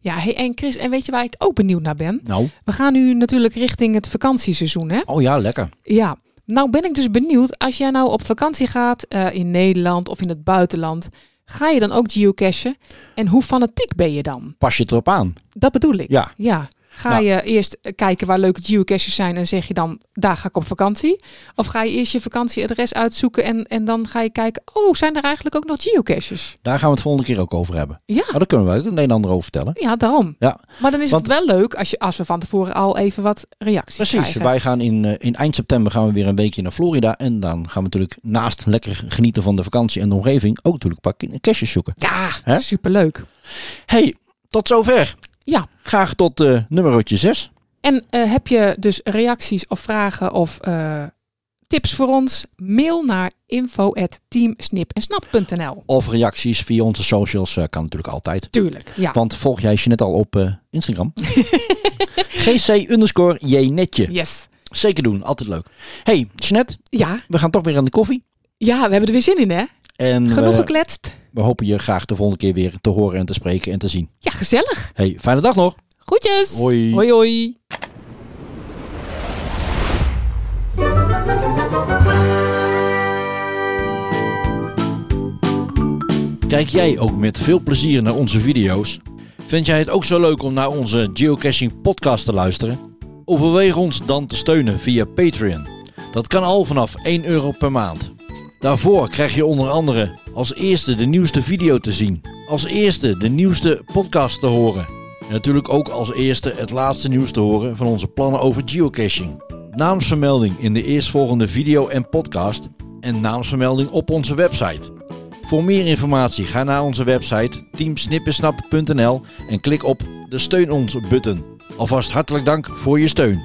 [SPEAKER 2] Ja, hey, en Chris, en weet je waar ik ook benieuwd naar ben?
[SPEAKER 1] Nou,
[SPEAKER 2] We gaan nu natuurlijk richting het vakantieseizoen, hè?
[SPEAKER 1] oh ja, lekker.
[SPEAKER 2] Ja, nou ben ik dus benieuwd, als jij nou op vakantie gaat in Nederland of in het buitenland, ga je dan ook geocachen? En hoe fanatiek ben je dan?
[SPEAKER 1] Pas je het erop aan.
[SPEAKER 2] Dat bedoel ik.
[SPEAKER 1] Ja.
[SPEAKER 2] Ja. Ga
[SPEAKER 1] Nou.
[SPEAKER 2] je eerst kijken waar leuke geocaches zijn en zeg je dan, daar ga ik op vakantie? Of ga je eerst je vakantieadres uitzoeken en, en dan ga je kijken, oh, zijn er eigenlijk ook nog geocaches?
[SPEAKER 1] Daar gaan we het volgende keer ook over hebben.
[SPEAKER 2] Ja,
[SPEAKER 1] Maar daar kunnen we ook het een en ander over vertellen.
[SPEAKER 2] ja daarom.
[SPEAKER 1] Ja.
[SPEAKER 2] Maar dan is
[SPEAKER 1] Want-
[SPEAKER 2] het wel leuk als, je, als we van tevoren al even wat reacties
[SPEAKER 1] Precies.
[SPEAKER 2] krijgen.
[SPEAKER 1] Wij gaan in, eh, in eind september gaan we weer een weekje naar Florida. En dan gaan we natuurlijk naast lekker genieten van de vakantie en de omgeving ook natuurlijk een paar caches zoeken.
[SPEAKER 2] Ja, superleuk.
[SPEAKER 1] Hey, tot zover.
[SPEAKER 2] Ja.
[SPEAKER 1] Graag tot eh nummerotje 6.
[SPEAKER 2] En eh, heb je dus reacties of vragen of eh, tips voor ons? Mail naar info@teamsnipensnap.nl.
[SPEAKER 1] Of reacties via onze socials eh, kan natuurlijk altijd.
[SPEAKER 2] Tuurlijk, ja.
[SPEAKER 1] Want volg jij Jeanette al op eh, Instagram? [LAUGHS] GC underscore Jenetje.
[SPEAKER 2] Yes.
[SPEAKER 1] Zeker doen, altijd leuk. Hey, Jeanette,
[SPEAKER 2] Ja,
[SPEAKER 1] we gaan toch weer aan de koffie.
[SPEAKER 2] ja, we hebben er weer zin in, hè?
[SPEAKER 1] En
[SPEAKER 2] Genoeg gekletst.
[SPEAKER 1] We hopen je graag de volgende keer weer te horen en te spreken en te zien.
[SPEAKER 2] Ja, gezellig.
[SPEAKER 1] Hey, fijne dag nog.
[SPEAKER 2] Groetjes.
[SPEAKER 1] Hoi.
[SPEAKER 2] Hoi, hoi.
[SPEAKER 1] Kijk jij ook met veel plezier naar onze video's? Vind jij het ook zo leuk om naar onze geocaching podcast te luisteren? Overweeg ons dan te steunen via Patreon. Dat kan al vanaf 1 euro per maand. Daarvoor krijg je onder andere als eerste de nieuwste video te zien, als eerste de nieuwste podcast te horen en natuurlijk ook als eerste het laatste nieuws te horen van onze plannen over geocaching. Naamsvermelding in de eerstvolgende video en podcast en naamsvermelding op onze website. Voor meer informatie ga naar onze website teamsnippensnap.nl en klik op de steun ons button. Alvast hartelijk dank voor je steun.